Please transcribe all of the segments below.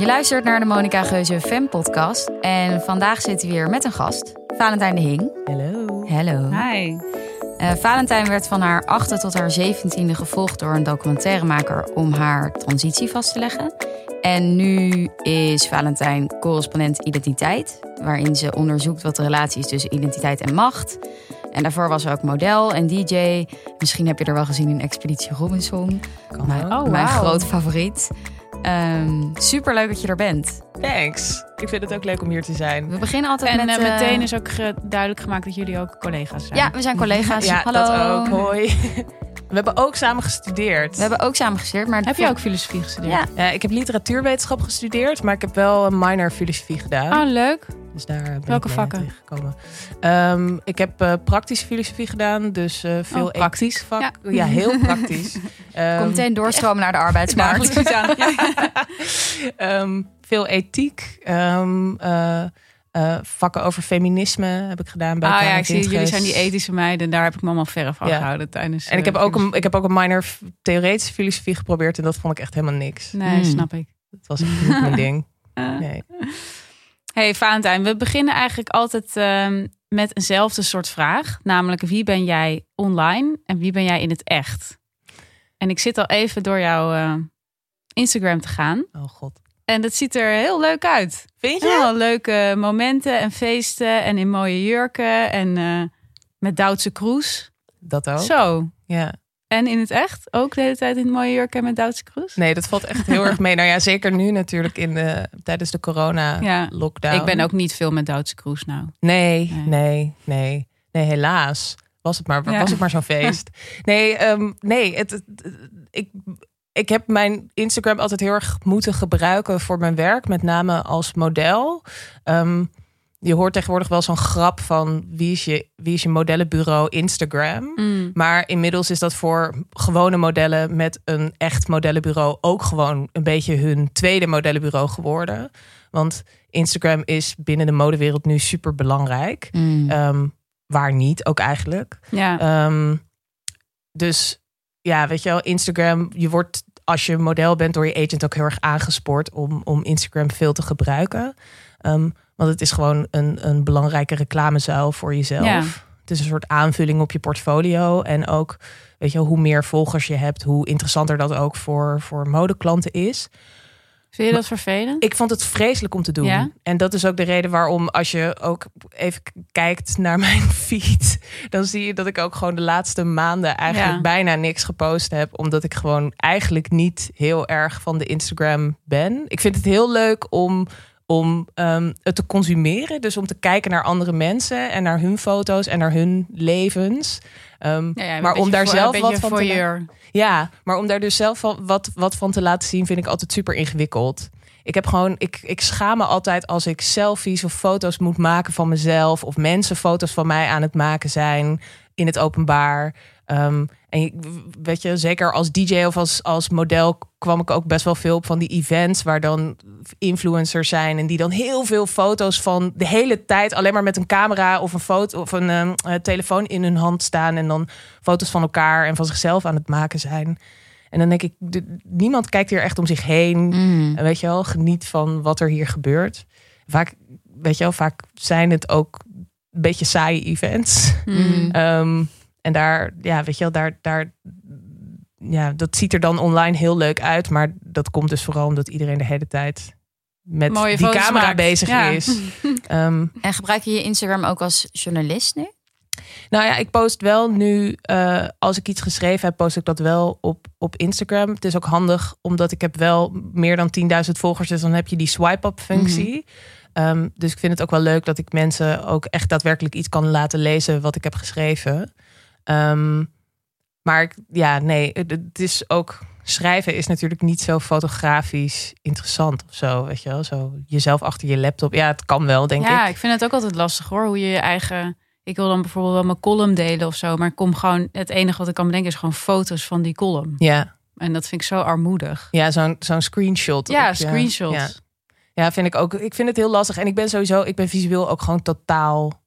Je luistert naar de Monica Geuze Fem podcast. En vandaag zitten we weer met een gast, Valentijn de Hing. Hallo. Hallo. Hi. Uh, Valentijn werd van haar achtste tot haar zeventiende gevolgd door een documentairemaker om haar transitie vast te leggen. En nu is Valentijn correspondent identiteit, waarin ze onderzoekt wat de relatie is tussen identiteit en macht. En daarvoor was ze ook model en DJ. Misschien heb je er wel gezien in Expeditie Robinson. Kan mijn. Oh, mijn groot favoriet. Ehm Super leuk dat je er bent. Thanks. Ik vind het ook leuk om hier te zijn. We beginnen altijd En met... eh, eh, meteen is ook ge- duidelijk gemaakt dat jullie ook collega's zijn. Ja, we zijn collega's. Ja, Hallo. dat ook. Hoi. We hebben ook samen gestudeerd. We hebben ook samen gestudeerd, maar... Heb je ook filosofie gestudeerd? Ja. Ja, ik heb literatuurwetenschap gestudeerd, maar ik heb wel een minor filosofie gedaan. Oh, leuk. Dus daar ben Welke ik mee vakken? tegengekomen. Ehm, ik heb eh, praktische filosofie gedaan, dus eh, veel Oh, praktisch. ethiek vak. Ja. heel praktisch. Ehm, Komt meteen doorstromen naar de arbeidsmarkt. Ehm, veel ethiek. eh, eh, vakken over feminisme heb ik gedaan bij Ah ja, ik zie, jullie zijn die ethische meiden. Daar heb ik me allemaal verre van Ja. gehouden tijdens... En ik eh, heb, ook een, ik heb ook een minor theoretische filosofie geprobeerd en dat vond ik echt helemaal niks. Nee, Hmm. snap ik. Dat was echt niet mijn ding. Eh. Nee. Hey Valentijn, we beginnen eigenlijk altijd ehm, met eenzelfde soort vraag. Namelijk, wie ben jij online en wie ben jij in het echt? En ik zit al even door jouw eh, Instagram te gaan. Oh god. En dat ziet er heel leuk uit. Vind je? Ja, leuke momenten en feesten en in mooie jurken en eh, met Duitse kroes. Dat ook? Zo. Ja. En in het echt ook de hele tijd in mooie jurken en met Duitse kroes? Nee, dat valt echt heel erg mee. Nou ja, zeker nu natuurlijk in de, tijdens de Ja. corona-lockdown. Ik ben ook niet veel met Duitse kroes nou. Nee, Nee. nee, nee. Nee, helaas. Was het maar, Ja. was het maar zo'n feest. Nee, ehm, nee het, het- ik, ik heb mijn Instagram altijd heel erg moeten gebruiken voor mijn werk. Met name als model. Ehm, je hoort tegenwoordig wel zo'n grap van wie is je, wie is je modellenbureau Instagram. Mm. Maar inmiddels is dat voor gewone modellen met een echt modellenbureau ook gewoon een beetje hun tweede modellenbureau geworden. Want Instagram is binnen de modewereld nu super belangrijk. Mm. Ehm, waar niet, ook eigenlijk. Ja. Ehm, dus ja, weet je wel, Instagram, je wordt als je model bent door je agent ook heel erg aangespoord om, om Instagram veel te gebruiken. Ehm, want het is gewoon een, een belangrijke reclamezuil voor jezelf. Ja. Het is een soort aanvulling op je portfolio. En ook, weet je hoe meer volgers je hebt, hoe interessanter dat ook voor, voor modeklanten is. Vind je dat vervelend? Ik vond het vreselijk om te doen. Ja? En dat is ook de reden waarom, als je ook even kijkt naar mijn feed, dan zie je dat ik ook gewoon de laatste maanden eigenlijk Ja. bijna niks gepost heb. Omdat ik gewoon eigenlijk niet heel erg van de Instagram ben. Ik vind het heel leuk om, om ehm, het te consumeren. Dus om te kijken naar andere mensen en naar hun foto's en naar hun levens. Ehm, Ja, ja, een maar om daar voor- zelf wat van te ja, maar om daar dus zelf wat, wat van te laten zien, vind ik altijd super ingewikkeld. Ik heb gewoon, ik, ik schaam me altijd als ik selfies of foto's moet maken van mezelf. Of mensen foto's van mij aan het maken zijn in het openbaar. Ehm, en weet je, zeker als DJ of als, als model kwam ik ook best wel veel op van die events waar dan influencers zijn en die dan heel veel foto's van de hele tijd alleen maar met een camera of een foto of een ehm, eh, telefoon in hun hand staan en dan foto's van elkaar en van zichzelf aan het maken zijn. En dan denk ik, niemand kijkt hier echt om zich heen. Mm. En weet je wel, geniet van wat er hier gebeurt. Vaak, weet je wel, vaak zijn het ook een beetje saaie events. Mm. Ehm, en daar, ja, weet je wel, daar, daar, ja, dat ziet er dan online heel leuk uit. Maar dat komt dus vooral omdat iedereen de hele tijd met Mooie die camera maakt. bezig Ja. is. Ehm, En gebruik je je Instagram ook als journalist nu? Nou ja, ik post wel nu, eh, als ik iets geschreven heb, post ik dat wel op, op Instagram. Het is ook handig, omdat ik heb wel meer dan 10.000 volgers, dus dan heb je die swipe-up functie. Ehm, dus ik vind het ook wel leuk dat ik mensen ook echt daadwerkelijk iets kan laten lezen wat ik heb geschreven. Ehm, maar ik, ja, nee, het, is ook schrijven is natuurlijk niet zo fotografisch interessant of zo, weet je wel? Zo jezelf achter je laptop. Ja, het kan wel, denk ja, ik. ik vind het ook altijd lastig hoor. Hoe je je eigen. Ik wil dan bijvoorbeeld wel mijn column delen of zo. Maar ik kom gewoon. Het enige wat ik kan bedenken is gewoon foto's van die column. Ja, En dat vind ik zo armoedig. ja zo'n zo'n screenshot. Ja, op ja. Ja, vind ik ook. Ik vind het heel lastig. En ik ben sowieso, ik ben visueel ook gewoon totaal.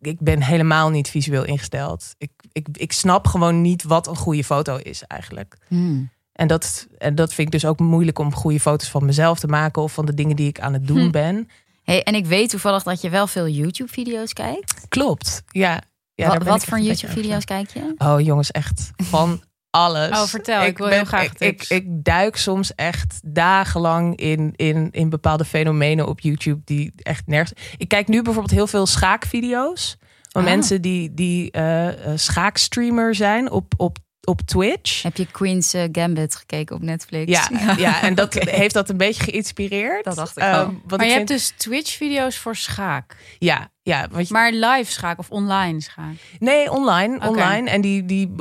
Ik ben helemaal niet visueel ingesteld. Ik, ik, ik snap gewoon niet wat een goede foto is eigenlijk. Hmm. En dat, en dat vind ik dus ook moeilijk om goede foto's van mezelf te maken of van de dingen die ik aan het doen Hm. ben. Hey, en ik weet toevallig dat je wel veel YouTube-video's kijkt. Klopt. Ja. ja wat wat voor YouTube-video's kijk je? Oh jongens, echt van alles. Oh, vertel. Ik wil heel graag ik, ik, duik soms echt dagenlang in, in, in bepaalde fenomenen op YouTube die echt nergens. Ik kijk nu bijvoorbeeld heel veel schaakvideo's van Ah. mensen die, die eh, schaakstreamer zijn op, op, op Twitch. Heb je Queen's eh, Gambit gekeken op Netflix? Ja, ja, en dat heeft dat een beetje geïnspireerd. Dat dacht ik Ehm, wel. want Maar ik je hebt dus Twitch-video's voor schaak. ja, ja, je- Maar live schaak of online schaak. Nee, online. Online. En die, die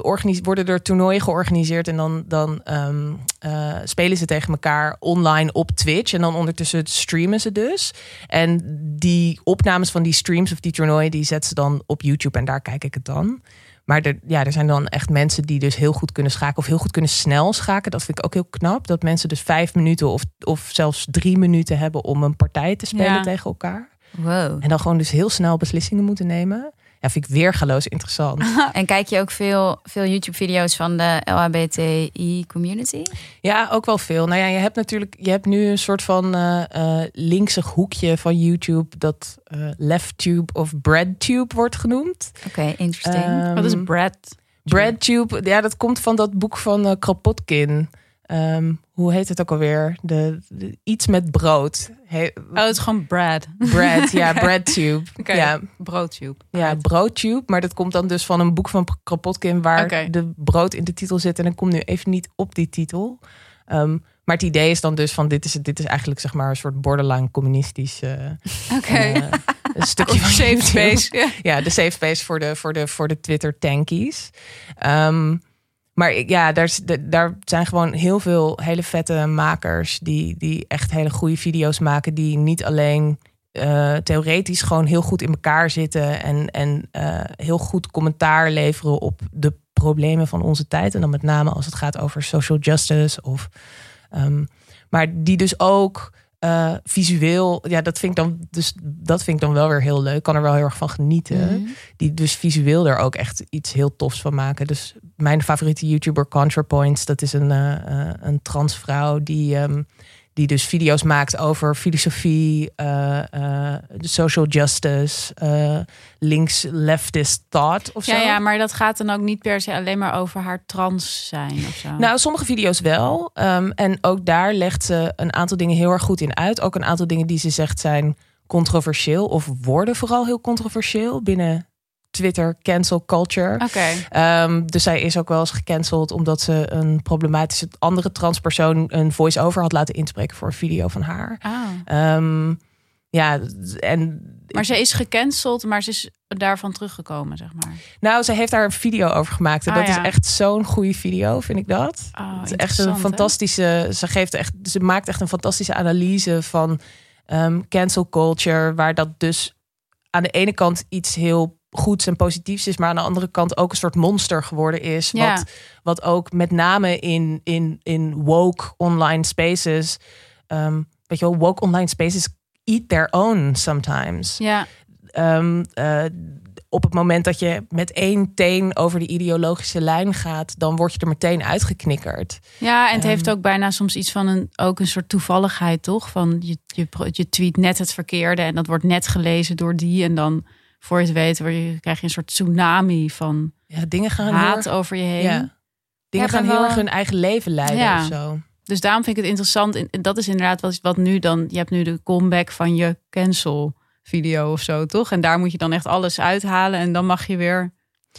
worden er toernooien georganiseerd. En dan, dan ehm, eh, spelen ze tegen elkaar online op Twitch. En dan ondertussen streamen ze dus. En die opnames van die streams of die toernooien... die zetten ze dan op YouTube. En daar kijk ik het dan. Maar er, ja, er zijn dan echt mensen die dus heel goed kunnen schaken... of heel goed kunnen snel schaken. Dat vind ik ook heel knap. Dat mensen dus vijf minuten of, of zelfs drie minuten hebben... om een partij te spelen Ja. tegen elkaar. Wow. En dan gewoon dus heel snel beslissingen moeten nemen. Ja, vind ik weergaloos interessant. En kijk je ook veel, veel YouTube-video's van de LHBTI-community? Ja, ook wel veel. Nou ja, je hebt natuurlijk, je hebt nu een soort van eh eh linksig hoekje van YouTube dat eh LeftTube of BreadTube wordt genoemd. Oké, interesting. Ehm, Wat is Brad? BreadTube? Ja, dat komt van dat boek van Kropotkin. Ehm, hoe heet het ook alweer? De, de- iets met brood. He, Oh, het is gewoon Brad. bread, ja, BreadTube. Oké. Ja, Broodtube. ja, broodtube. Maar dat komt dan dus van een boek van Kropotkin waar de brood in de titel zit. En ik kom nu even niet op die titel. Ehm, maar het idee is dan dus van dit is, dit is eigenlijk zeg maar een soort borderline communistisch Oké. eh, een stukje van Safe space. Ja. Ja, de safe space voor de, voor de, voor de Twitter tankies. Ehm, maar ja, daar, daar zijn gewoon heel veel hele vette makers die, die echt hele goede video's maken. Die niet alleen eh, theoretisch gewoon heel goed in elkaar zitten en, en eh, heel goed commentaar leveren op de problemen van onze tijd. En dan met name als het gaat over social justice of. ehm, maar die dus ook eh, visueel, ja, dat vind ik dan dus dat vind ik dan wel weer heel leuk. Kan er wel heel erg van genieten Mhm. die dus visueel er ook echt iets heel tofs van maken. Dus mijn favoriete YouTuber ContraPoints, dat is een, eh, een transvrouw die, ehm, die dus video's maakt over filosofie, eh, eh, social justice, eh, links leftist thought of zo. Ja, ja, maar dat gaat dan ook niet per se alleen maar over haar trans zijn of zo. Nou, sommige video's wel. Ehm, en ook daar legt ze een aantal dingen heel erg goed in uit. Ook een aantal dingen die ze zegt zijn controversieel of worden vooral heel controversieel binnen Twitter cancel culture. Oké. Ehm, dus zij is ook wel eens gecanceld omdat ze een problematische andere transpersoon een voice-over had laten inspreken voor een video van haar. Ah. Ehm, ja, en Maar ze is gecanceld, maar ze is daarvan teruggekomen, zeg maar. nou, ze heeft daar een video over gemaakt. En Ah, dat ja. is echt zo'n goede video, vind ik dat. Oh, het is echt een hè? fantastische. Ze geeft echt, ze maakt echt een fantastische analyse van ehm, cancel culture, waar dat dus aan de ene kant iets heel goeds en positiefs is, maar aan de andere kant ook een soort monster geworden is. Ja. Wat, wat ook met name in, in, in woke online spaces, ehm, weet je wel, woke online spaces eat their own sometimes. Ja, Ehm, eh, op het moment dat je met één teen over de ideologische lijn gaat, dan word je er meteen uitgeknikkerd. ja en het Ehm. heeft ook bijna soms iets van een, ook een soort toevalligheid, toch? Van je, je, je tweet net het verkeerde en dat wordt net gelezen door die. En dan, voor je het weet, word je, krijg je een soort tsunami van Ja, dingen gaan haat over je heen. ja. Dingen gaan heel wel- erg hun eigen leven leiden Ja. of zo. Dus daarom vind ik het interessant. En dat is inderdaad wat, wat nu dan. Je hebt nu de comeback van je cancel video of zo, toch? En daar moet je dan echt alles uithalen. En dan mag je weer,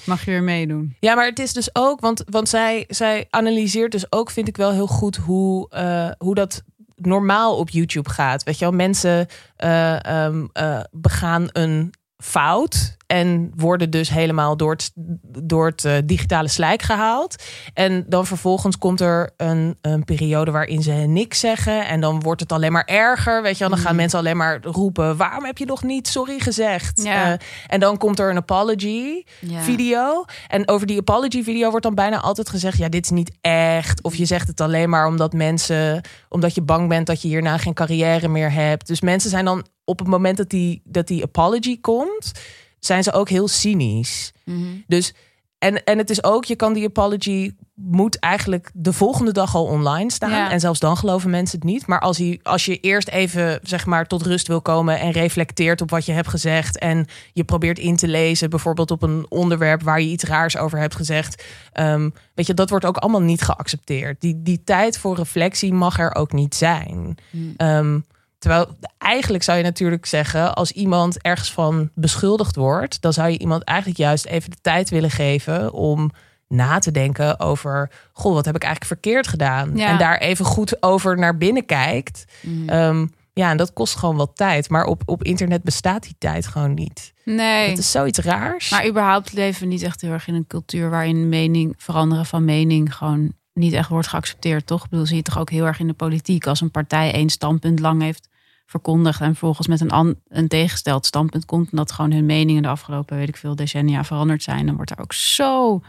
mag je weer meedoen. Ja, maar het is dus ook, want, want zij, zij analyseert dus ook, vind ik wel heel goed, hoe, eh, hoe dat normaal op YouTube gaat. Weet je wel, mensen eh, ehm, eh, begaan een fout en worden dus helemaal door het, door het eh, digitale slijk gehaald. En dan vervolgens komt er een, een periode waarin ze niks zeggen. En dan wordt het alleen maar erger. Weet je wel, dan gaan Mm. mensen alleen maar roepen: waarom heb je nog niet sorry gezegd? Ja. Eh, en dan komt er een apology Ja. video. En over die apology video wordt dan bijna altijd gezegd: ja, dit is niet echt. Of je zegt het alleen maar omdat mensen, omdat je bang bent dat je hierna geen carrière meer hebt. Dus mensen zijn dan op het moment dat die, dat die apology komt, zijn ze ook heel cynisch. Mhm. Dus en, en het is ook, je kan die apology moet eigenlijk de volgende dag al online staan. Ja. En zelfs dan geloven mensen het niet. Maar als, hij, als je eerst even zeg maar, tot rust wil komen en reflecteert op wat je hebt gezegd. En je probeert in te lezen, bijvoorbeeld op een onderwerp waar je iets raars over hebt gezegd. ehm, weet je, dat wordt ook allemaal niet geaccepteerd. Die, die tijd voor reflectie mag er ook niet zijn. Hmm. Ehm, terwijl eigenlijk zou je natuurlijk zeggen, als iemand ergens van beschuldigd wordt, dan zou je iemand eigenlijk juist even de tijd willen geven om na te denken over, goh, wat heb ik eigenlijk verkeerd gedaan? Ja. En daar even goed over naar binnen kijkt. Mm. Ehm, ja, en dat kost gewoon wat tijd. Maar op, op internet bestaat die tijd gewoon niet. Nee. Dat is zoiets raars. Maar überhaupt leven we niet echt heel erg in een cultuur waarin mening, veranderen van mening gewoon niet echt wordt geaccepteerd, toch? Ik bedoel, zie je toch ook heel erg in de politiek. Als een partij één standpunt lang heeft verkondigd en vervolgens met een, an, een tegengesteld standpunt komt en dat gewoon hun meningen de afgelopen, weet ik veel, decennia veranderd zijn, dan wordt er ook zo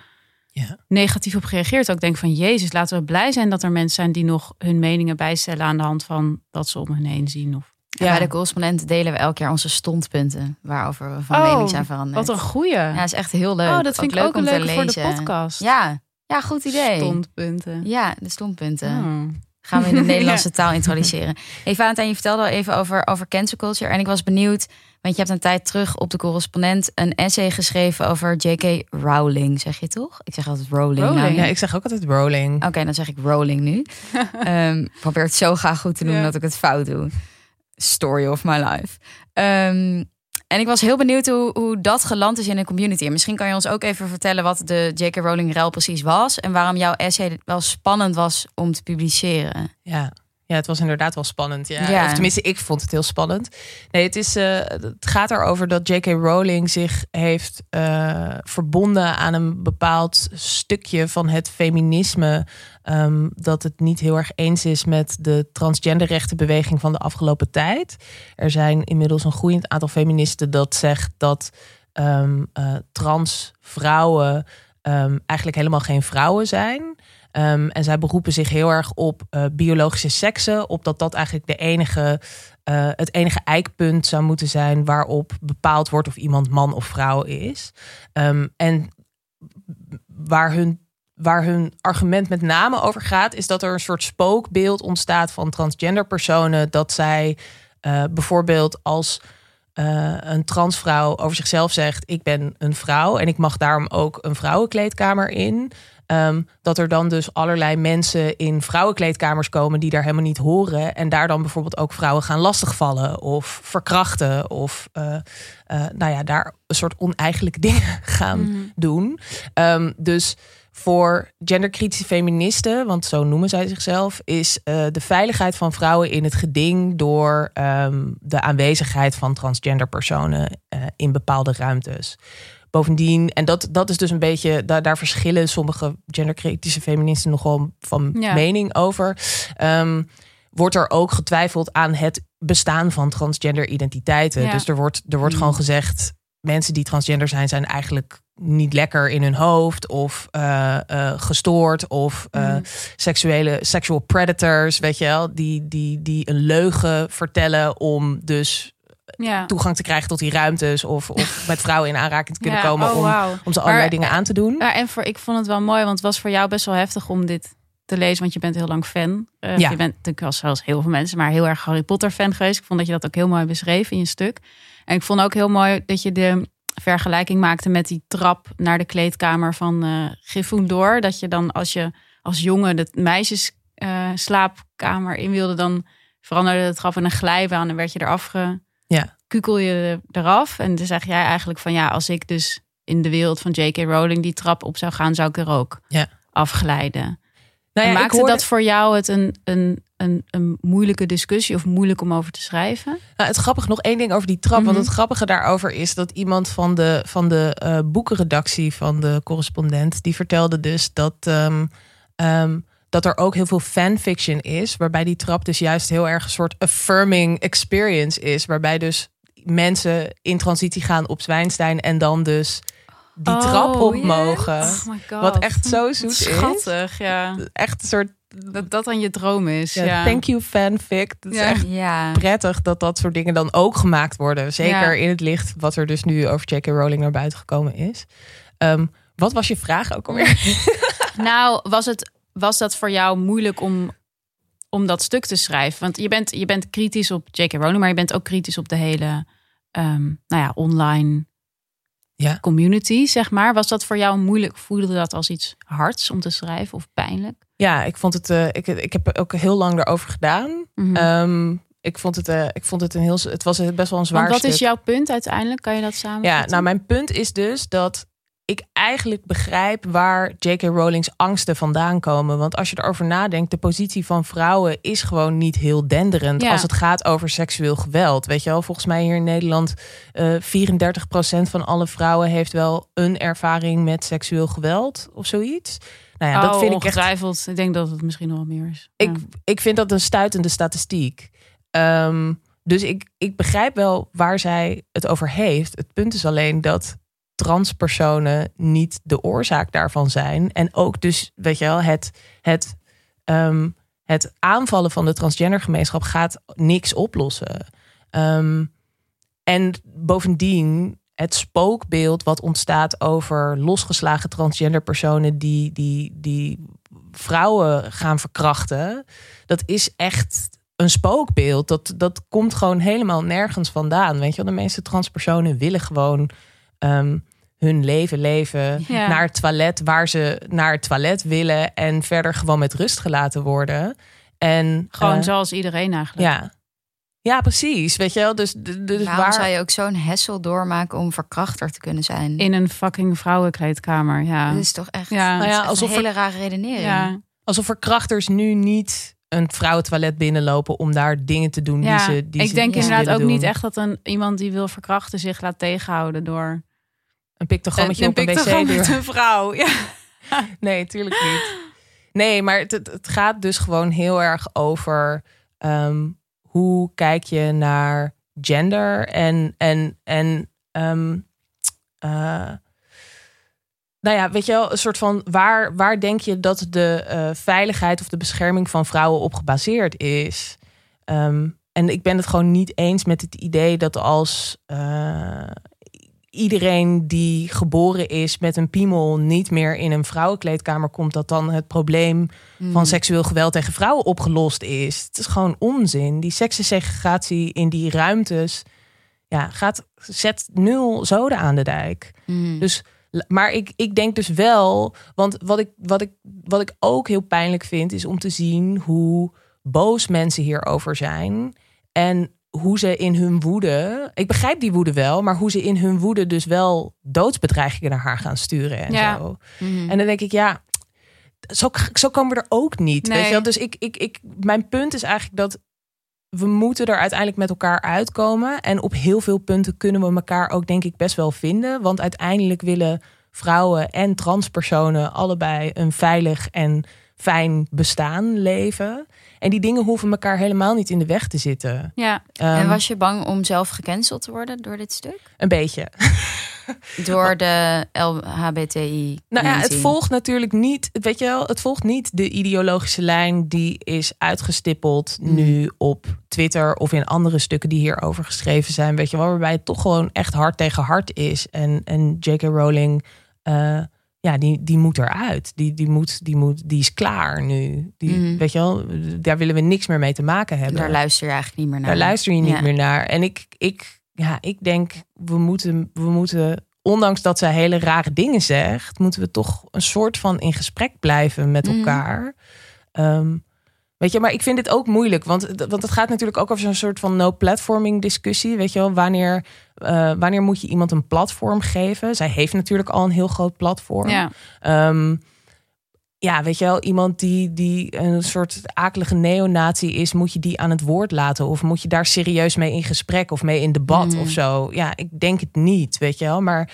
Ja. negatief op gereageerd. Ook denk van, jezus, laten we blij zijn dat er mensen zijn die nog hun meningen bijstellen aan de hand van wat ze om hun heen zien. Of... En Bij de correspondent delen we elk jaar onze stondpunten waarover we van Oh, mening zijn veranderd. Wat een goeie. Ja, is echt heel leuk. oh, dat vind ik ook om leuk te voor de podcast. Ja, ja, goed idee. Stondpunten. Ja, de stondpunten. Oh. Gaan we in de Nederlandse taal introduceren. Hey Valentijn, je vertelde al even over, over cancel culture. En ik was benieuwd, want je hebt een tijd terug op de correspondent een essay geschreven over J.K. Rowling, zeg je toch? Ik zeg altijd Rowling. Rowling, nou, ja, ik zeg ook altijd rolling. Oké, dan zeg ik Rowling nu. Ik probeer het zo graag goed te doen Ja. dat ik het fout doe. Story of my life. Ehm, en ik was heel benieuwd hoe, hoe dat geland is in de community. En misschien kan je ons ook even vertellen wat de J.K. Rowling rel precies was. En waarom jouw essay wel spannend was om te publiceren. Ja. Ja, het was inderdaad wel spannend. Ja. Ja. Of tenminste, ik vond het heel spannend. Nee, het, is, eh, het gaat erover dat J.K. Rowling zich heeft eh, verbonden aan een bepaald stukje van het feminisme. ehm, dat het niet heel erg eens is met de transgenderrechtenbeweging van de afgelopen tijd. Er zijn inmiddels een groeiend aantal feministen dat zegt dat ehm, eh, trans vrouwen ehm, eigenlijk helemaal geen vrouwen zijn. Ehm, en zij beroepen zich heel erg op eh, biologische seksen, op dat dat eigenlijk de enige, eh, het enige eikpunt zou moeten zijn waarop bepaald wordt of iemand man of vrouw is. Ehm, en waar hun, waar hun argument met name over gaat, is dat er een soort spookbeeld ontstaat van transgender personen, dat zij eh, bijvoorbeeld als een transvrouw over zichzelf zegt: Ik ben een vrouw en ik mag daarom ook een vrouwenkleedkamer in. Ehm, dat er dan dus allerlei mensen in vrouwenkleedkamers komen die daar helemaal niet horen. En daar dan bijvoorbeeld ook vrouwen gaan lastigvallen of verkrachten. Of eh, eh, nou ja, daar een soort oneigenlijke dingen gaan Mhm. doen. Ehm, dus voor genderkritische feministen, want zo noemen zij zichzelf, is eh, de veiligheid van vrouwen in het geding door ehm, de aanwezigheid van transgender personen in bepaalde ruimtes. Bovendien, en dat, dat is dus een beetje, daar, daar verschillen sommige genderkritische feministen nogal van Ja. mening over. Ehm, wordt er ook getwijfeld aan het bestaan van transgender identiteiten. Ja. Dus er wordt, er wordt Mm. gewoon gezegd, mensen die transgender zijn, zijn eigenlijk niet lekker in hun hoofd of eh, eh, gestoord of eh, Mhm. seksuele sexual predators, weet je wel, die, die, die een leugen vertellen om dus Ja. toegang te krijgen tot die ruimtes of, of met vrouwen in aanraking te kunnen Ja, komen oh, om, om ze allerlei Maar- dingen aan te doen. Ja, en voor, ik vond het wel mooi, want het was voor jou best wel heftig om dit te lezen, want je bent heel lang fan. Eh, Ja. Je bent natuurlijk wel zoals heel veel mensen, maar heel erg Harry Potter fan geweest. Ik vond dat je dat ook heel mooi beschreef in je stuk. En ik vond ook heel mooi dat je de vergelijking maakte met die trap naar de kleedkamer van eh Gryffindor. Dat je dan als je als jongen de meisjes eh, slaapkamer in wilde, dan veranderde de trap in een glijbaan en werd je eraf ge... Ja. kukel je eraf. En dan zeg jij eigenlijk van ja, als ik dus in de wereld van J.K. Rowling die trap op zou gaan, zou ik er ook Ja. afglijden. Nou ja, maakte hoorde- dat voor jou het een, een, een, een moeilijke discussie of moeilijk om over te schrijven? Nou, het grappige, nog één ding over die trap. Mhm. Want het grappige daarover is dat iemand van de, van de eh, boekenredactie van de correspondent, die vertelde dus dat, ehm, ehm, dat er ook heel veel fanfiction is. Waarbij die trap dus juist heel erg een soort affirming experience is. Waarbij dus mensen in transitie gaan op Zwijnstein en dan dus die trap Oh, op ja. mogen. Oh. Wat echt zo Wat zoet is. Schattig, ja. Echt een soort Dat dat dan je droom is. ja, Ja, thank you fanfic. Dat is Ja. echt Ja. prettig dat dat soort dingen dan ook gemaakt worden. Zeker in het licht wat er dus nu over J.K. Rowling naar buiten gekomen is. Ehm, Wat was je vraag ook alweer? Nou, was, het, was dat voor jou moeilijk om, om dat stuk te schrijven? Want je bent, je bent kritisch op J.K. Rowling, maar je bent ook kritisch op de hele ehm, nou ja, online Ja. community, zeg maar. Was dat voor jou moeilijk? Voelde dat als iets hards om te schrijven of pijnlijk? Ja, ik vond het. eh, ik, ik heb ook heel lang erover gedaan. Mhm. Ehm, ik vond het. eh, ik vond het een heel. Het was best wel een zwaar Want wat stuk. is jouw punt uiteindelijk? Kan je dat samen? Ja, nou, mijn punt is dus dat ik eigenlijk begrijp waar J.K. Rowling's angsten vandaan komen. Want als je erover nadenkt, de positie van vrouwen is gewoon niet heel denderend Ja. als het gaat over seksueel geweld. Weet je wel, volgens mij hier in Nederland eh 34% van alle vrouwen heeft wel een ervaring met seksueel geweld of zoiets. Nou ja, dat Oh, vind ik echt ongetwijfeld. Ik denk dat het misschien nog wel meer is. ik, Ja. ik vind dat een stuitende statistiek. Ehm, dus ik, ik begrijp wel waar zij het over heeft. Het punt is alleen dat transpersonen niet de oorzaak daarvan zijn. En ook dus, weet je wel, het, het, ehm, het aanvallen van de transgendergemeenschap gaat niks oplossen. Ehm, en bovendien, het spookbeeld wat ontstaat over losgeslagen transgender personen die, die, die vrouwen gaan verkrachten, dat is echt een spookbeeld. Dat, dat komt gewoon helemaal nergens vandaan. Weet je wel, de meeste transpersonen willen gewoon ehm, hun leven leven Ja. naar het toilet waar ze naar het toilet willen en verder gewoon met rust gelaten worden. En Gewoon eh, zoals iedereen eigenlijk. ja. Ja, precies. Weet je wel, dus, dus Waarom waar zou je ook zo'n hessel doormaken om verkrachter te kunnen zijn? In een fucking vrouwenkleedkamer. Ja. Dat is toch echt, Ja. Nou ja, echt alsof een hele rare redenering. ja. alsof verkrachters nu niet een vrouwentoilet binnenlopen om daar dingen te doen Ja, die ze die ik ze denk niet inderdaad ook niet echt dat een, iemand die wil verkrachten zich laat tegenhouden door een pictogrammetje op een pictogram met een vrouw. Ja. Nee, tuurlijk niet. Nee, maar het, het, het gaat dus gewoon heel erg over ehm, hoe kijk je naar gender en, en, en ehm, eh, nou ja, weet je wel, een soort van waar, waar denk je dat de eh, veiligheid of de bescherming van vrouwen op gebaseerd is? Ehm, en ik ben het gewoon niet eens met het idee dat als eh, iedereen die geboren is met een piemel niet meer in een vrouwenkleedkamer komt, dat dan het probleem Hmm. van seksueel geweld tegen vrouwen opgelost is. Het is gewoon onzin. Die seksensegregatie in die ruimtes ja, gaat, zet nul zoden aan de dijk. Hmm. Dus, maar ik, ik denk dus wel, want wat ik, wat, ik, wat ik ook heel pijnlijk vind, is om te zien hoe boos mensen hierover zijn. En hoe ze in hun woede, ik begrijp die woede wel, maar hoe ze in hun woede dus wel doodsbedreigingen naar haar gaan sturen en Ja. zo. Mhm. En dan denk ik, ja, zo, zo komen we er ook niet. Nee. Weet je wel? Dus ik, ik, ik, mijn punt is eigenlijk dat we moeten er uiteindelijk met elkaar uitkomen. En op heel veel punten kunnen we elkaar ook denk ik best wel vinden. Want uiteindelijk willen vrouwen en transpersonen allebei een veilig en fijn bestaan leven. En die dingen hoeven elkaar helemaal niet in de weg te zitten. Ja. en Ehm, was je bang om zelf gecanceld te worden door dit stuk? Een beetje. Door de LHBTI. Nou ja, het volgt natuurlijk niet, weet je wel, het volgt niet de ideologische lijn die is uitgestippeld Mm. nu op Twitter of in andere stukken die hierover geschreven zijn, weet je wel, waarbij het toch gewoon echt hard tegen hard is. En, en J.K. Rowling, eh, ja, die, die moet eruit. Die, die, moet, die, moet, die is klaar nu. Die, Mhm. Weet je wel, daar willen we niks meer mee te maken hebben. Daar luister je eigenlijk niet meer naar. Daar luister je niet Ja. meer naar. En ik, ik, ja, ik denk, we moeten, we moeten, ondanks dat zij hele rare dingen zegt, moeten we toch een soort van in gesprek blijven met Mhm. elkaar. Ehm, weet je, maar ik vind dit ook moeilijk, want, want het gaat natuurlijk ook over zo'n soort van no-platforming discussie. Weet je wel, wanneer, eh, wanneer moet je iemand een platform geven? Zij heeft natuurlijk al een heel groot platform. ja. Ehm, ja, weet je wel, iemand die, die een soort akelige neonatie is, moet je die aan het woord laten? Of moet je daar serieus mee in gesprek of mee in debat Mm. of zo? Ja, ik denk het niet, weet je wel. Maar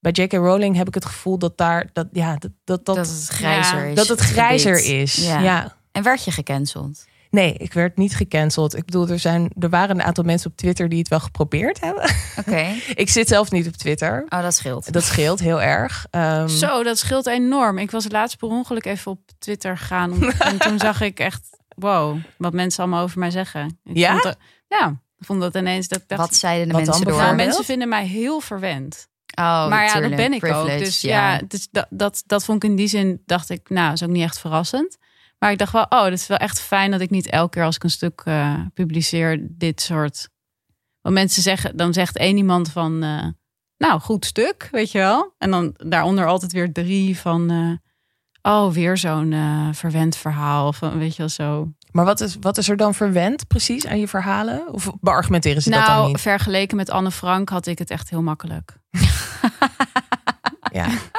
bij J.K. Rowling heb ik het gevoel dat daar, dat, ja, dat, dat, dat, het grijzer Ja. is. dat het grijzer is. Ja. Ja. En werd je gecanceld? Nee, ik werd niet gecanceld. Ik bedoel, er, zijn, er waren een aantal mensen op Twitter die het wel geprobeerd hebben. Oké. ik zit zelf niet op Twitter. Oh, dat scheelt. Dat scheelt heel erg. Ehm, Zo, dat scheelt enorm. Ik was laatst per ongeluk even op Twitter gegaan. om- en toen zag ik echt, wow, wat mensen allemaal over mij zeggen. Ik Ja? Vond dat- ja, ik vond dat ineens dat Wat zeiden de Wat mensen door? nou, mensen vinden mij heel verwend. Oh, maar ja, tuurlijk. dat ben ik ook. Dus ja, dus dat, dat, dat vond ik in die zin, dacht ik, nou, is ook niet echt verrassend. Maar ik dacht wel, oh, dat is wel echt fijn dat ik niet elke keer als ik een stuk eh, publiceer, dit soort. Want mensen zeggen, dan zegt één iemand van, eh, nou, goed stuk, weet je wel. En dan daaronder altijd weer drie van, eh, oh, weer zo'n verwend verhaal. Of weet je wel zo. Maar wat is, wat is er dan verwend precies aan je verhalen? Of beargumenteren ze dat dan Nou, niet? vergeleken met Anne Frank had ik het echt heel makkelijk. Ja,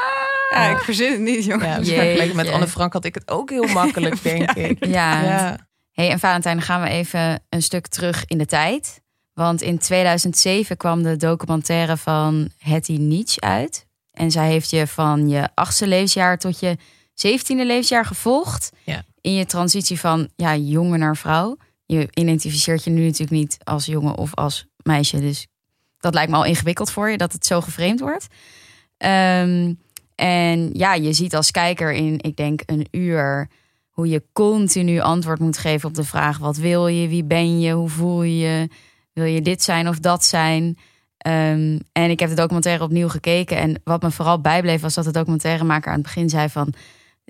Ja, ik verzin het niet, jongen. ja dus met Anne Frank had ik het ook heel makkelijk, denk ik. Ja. Ja. Hey, en Valentijn, dan gaan we even een stuk terug in de tijd. Want in 2007 kwam de documentaire van Hetty Nietzsche uit. En zij heeft je van je achtste levensjaar tot je zeventiende levensjaar gevolgd. Ja. In je transitie van ja, jongen naar vrouw. Je identificeert je nu natuurlijk niet als jongen of als meisje. Dus dat lijkt me al ingewikkeld voor je, dat het zo geframed wordt. Ehm, en ja, je ziet als kijker in, ik denk, een uur hoe je continu antwoord moet geven op de vraag: wat wil je, wie ben je, hoe voel je je, wil je dit zijn of dat zijn? Ehm, en ik heb de documentaire opnieuw gekeken en wat me vooral bijbleef was dat de documentairemaker aan het begin zei van: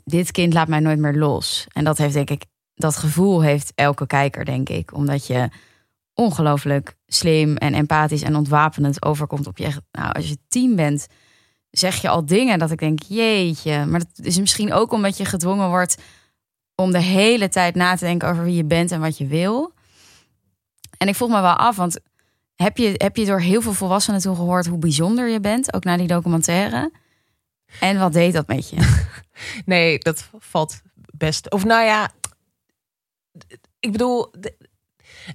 dit kind laat mij nooit meer los. En dat heeft denk ik, dat gevoel heeft elke kijker denk ik, omdat je ongelooflijk slim en empathisch en ontwapenend overkomt op je. echt- Nou, als je tien bent, zeg je al dingen dat ik denk, jeetje. Maar dat is misschien ook omdat je gedwongen wordt om de hele tijd na te denken over wie je bent en wat je wil. En ik vroeg me wel af, want heb je, heb je door heel veel volwassenen toen gehoord hoe bijzonder je bent, ook na die documentaire? En wat deed dat met je? Nee, dat valt best. Of nou ja, ik bedoel,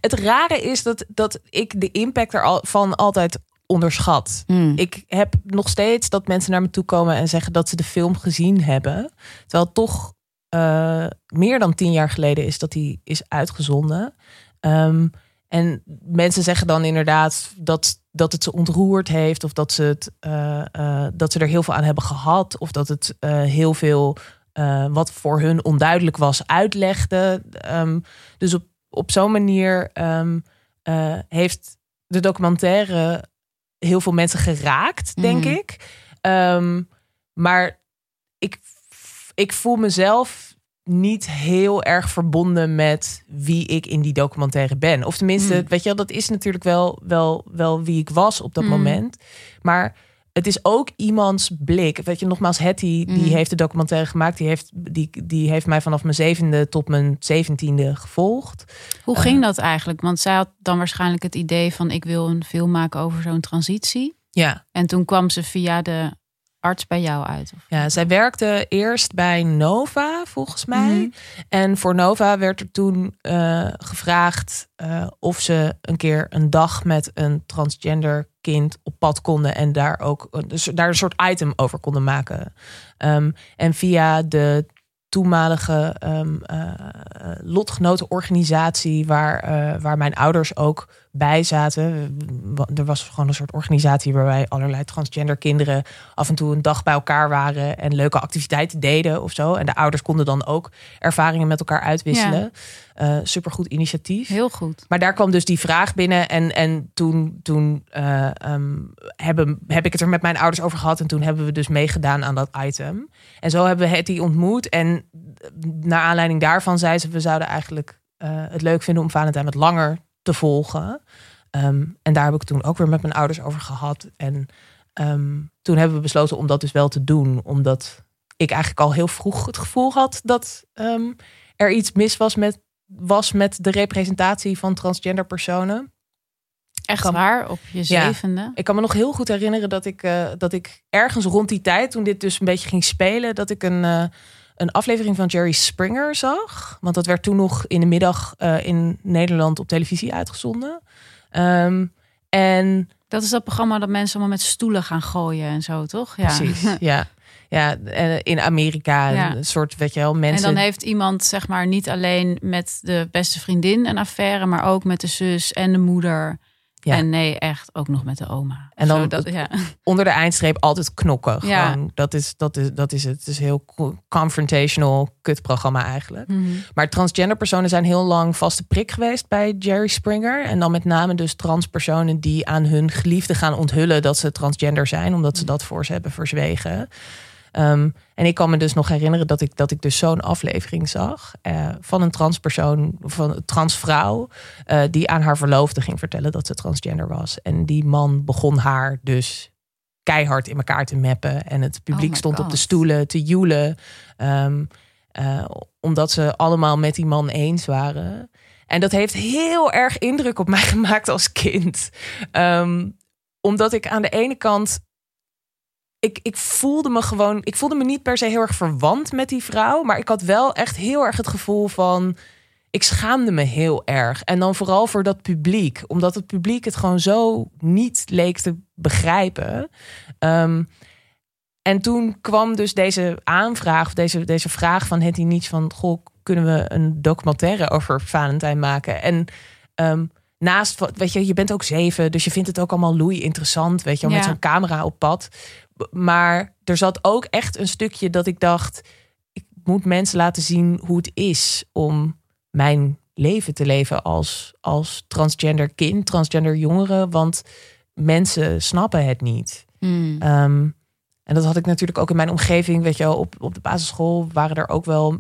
het rare is dat, dat ik de impact ervan altijd onderschat. Hmm. Ik heb nog steeds dat mensen naar me toe komen en zeggen dat ze de film gezien hebben. Terwijl toch eh, meer dan tien jaar geleden is dat die is uitgezonden. Ehm, en mensen zeggen dan inderdaad dat, dat het ze ontroerd heeft. Of dat ze, het, eh, eh, dat ze er heel veel aan hebben gehad. Of dat het heel veel wat voor hun onduidelijk was uitlegde. Ehm, dus op, op zo'n manier ehm, eh, heeft de documentaire heel veel mensen geraakt, denk Mhm. ik. Ehm, maar ik, ik voel mezelf niet heel erg verbonden met wie ik in die documentaire ben. Of tenminste, Hmm. weet je wel, dat is natuurlijk wel, wel, wel wie ik was op dat Hmm. moment. Maar het is ook iemands blik. Weet je, nogmaals, Hetty, die Hmm. heeft de documentaire gemaakt. Die heeft, die, die heeft mij vanaf mijn zevende tot mijn zeventiende gevolgd. Hoe Eh. ging dat eigenlijk? Want zij had dan waarschijnlijk het idee van ik wil een film maken over zo'n transitie. Ja, En toen kwam ze via de arts bij jou uit. Of? Ja, zij werkte eerst bij Nova, volgens mij. Mhm. En voor Nova werd er toen eh, gevraagd eh, of ze een keer een dag met een transgender kind op pad konden en daar ook dus daar een soort item over konden maken. Ehm, en via de toenmalige ehm eh, lotgenotenorganisatie waar, eh, waar mijn ouders ook bij zaten. Er was gewoon een soort organisatie waarbij allerlei transgender kinderen af en toe een dag bij elkaar waren en leuke activiteiten deden of zo. En de ouders konden dan ook ervaringen met elkaar uitwisselen. Eh supergoed initiatief. Heel goed. Maar daar kwam dus die vraag binnen. En, en toen, toen eh, ehm, hebben, heb ik het er met mijn ouders over gehad. En toen hebben we dus meegedaan aan dat item. En zo hebben we Hetty ontmoet. En naar aanleiding daarvan zei ze... we zouden eigenlijk eh, het leuk vinden om Valentijn wat langer te volgen. Ehm, en daar heb ik toen ook weer met mijn ouders over gehad. En ehm, toen hebben we besloten om dat dus wel te doen. Omdat ik eigenlijk al heel vroeg het gevoel had... dat ehm, er iets mis was met was met de representatie van transgender personen. Echt Kan- waar, op je Ja. zevende. Ik kan me nog heel goed herinneren dat ik, eh, dat ik ergens rond die tijd, toen dit dus een beetje ging spelen, dat ik een, eh, een aflevering van Jerry Springer zag. Want dat werd toen nog in de middag eh, in Nederland op televisie uitgezonden. Ehm, en Dat is dat programma dat mensen allemaal met stoelen gaan gooien en zo, toch? Ja. precies, ja. Ja, eh, in Amerika, Ja. een soort, weet je wel, En mensen. dan heeft iemand, zeg maar, niet alleen met de beste vriendin een affaire, maar ook met de zus en de moeder. Ja. En nee, echt ook nog met de oma. En dan Zo dat, ja. Onder de eindstreep altijd knokken. Ja. Gewoon, dat, is, dat, is, dat is het. Het is een heel co- confrontational kutprogramma eigenlijk. Mhm. Maar transgender personen zijn heel lang vaste prik geweest bij Jerry Springer. En dan met name dus transpersonen die aan hun geliefde gaan onthullen dat ze transgender zijn, omdat ze dat voor ze hebben verzwegen. Ehm, en ik kan me dus nog herinneren dat ik, dat ik dus zo'n aflevering zag eh, van een transpersoon, van een transvrouw, eh, die aan haar verloofde ging vertellen dat ze transgender was. En die man begon haar dus keihard in elkaar te meppen. En het publiek my stond op de stoelen te joelen. Ehm, eh, omdat ze allemaal met die man eens waren. En dat heeft heel erg indruk op mij gemaakt als kind. Ehm, omdat ik aan de ene kant. Ik, ik voelde me gewoon. Ik voelde me niet per se heel erg verwant met die vrouw. Maar ik had wel echt heel erg het gevoel van. Ik schaamde me heel erg. En dan vooral voor dat publiek. Omdat het publiek het gewoon zo niet leek te begrijpen. Ehm, en toen kwam dus deze aanvraag, of deze, deze vraag van Hetty Nietzsche van... Goh, kunnen we een documentaire over Valentijn maken? En ehm, naast, wat- weet je, je bent ook zeven, dus je vindt het ook allemaal loei interessant, weet je, met zo'n camera op pad. Maar er zat ook echt een stukje dat ik dacht, ik moet mensen laten zien hoe het is om mijn leven te leven als, als transgender kind, transgender jongere, want mensen snappen het niet. Mm. Ehm, en dat had ik natuurlijk ook in mijn omgeving. Weet je wel, op, op de basisschool waren er ook wel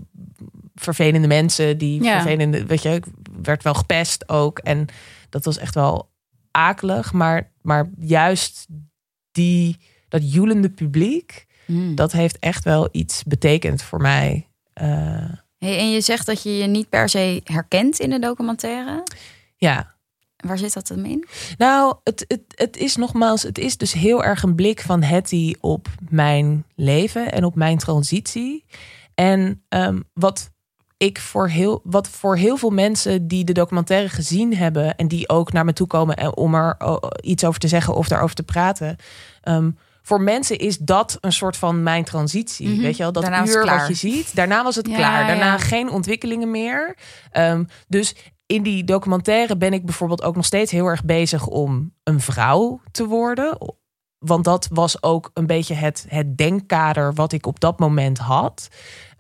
vervelende mensen die Ja. vervelende, weet je, ik werd wel gepest ook. En dat was echt wel akelig. Maar, maar juist die, dat joelende publiek, Mm. dat heeft echt wel iets betekend voor mij. Eh, Hey, en je zegt dat je je niet per se herkent in de documentaire. ja, Waar zit dat dan in? Nou, het, het, het is nogmaals, het is dus heel erg een blik van Hetty op mijn leven en op mijn transitie. En ehm, wat ik voor heel, wat voor heel veel mensen die de documentaire gezien hebben en die ook naar me toe komen en om er oh, iets over te zeggen of daarover te praten. ehm, voor mensen is dat een soort van mijn transitie. Mhm. Weet je wel, dat Daarna uur wat je ziet. Daarna was het Ja, klaar. Daarna ja. geen ontwikkelingen meer. Ehm, dus in die documentaire ben ik bijvoorbeeld ook nog steeds heel erg bezig om een vrouw te worden. Want dat was ook een beetje het, het denkkader wat ik op dat moment had.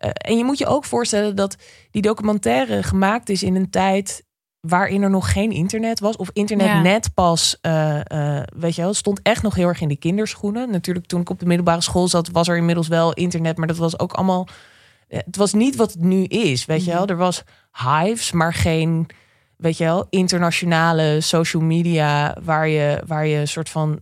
Eh, en je moet je ook voorstellen dat die documentaire gemaakt is in een tijd waarin er nog geen internet was. Of internet Ja. net pas, eh, eh, weet je wel, stond echt nog heel erg in de kinderschoenen. Natuurlijk toen ik op de middelbare school zat, was er inmiddels wel internet. Maar dat was ook allemaal, het was niet wat het nu is, weet je wel. Er was hives, maar geen, weet je wel, internationale social media... waar je, waar je een soort van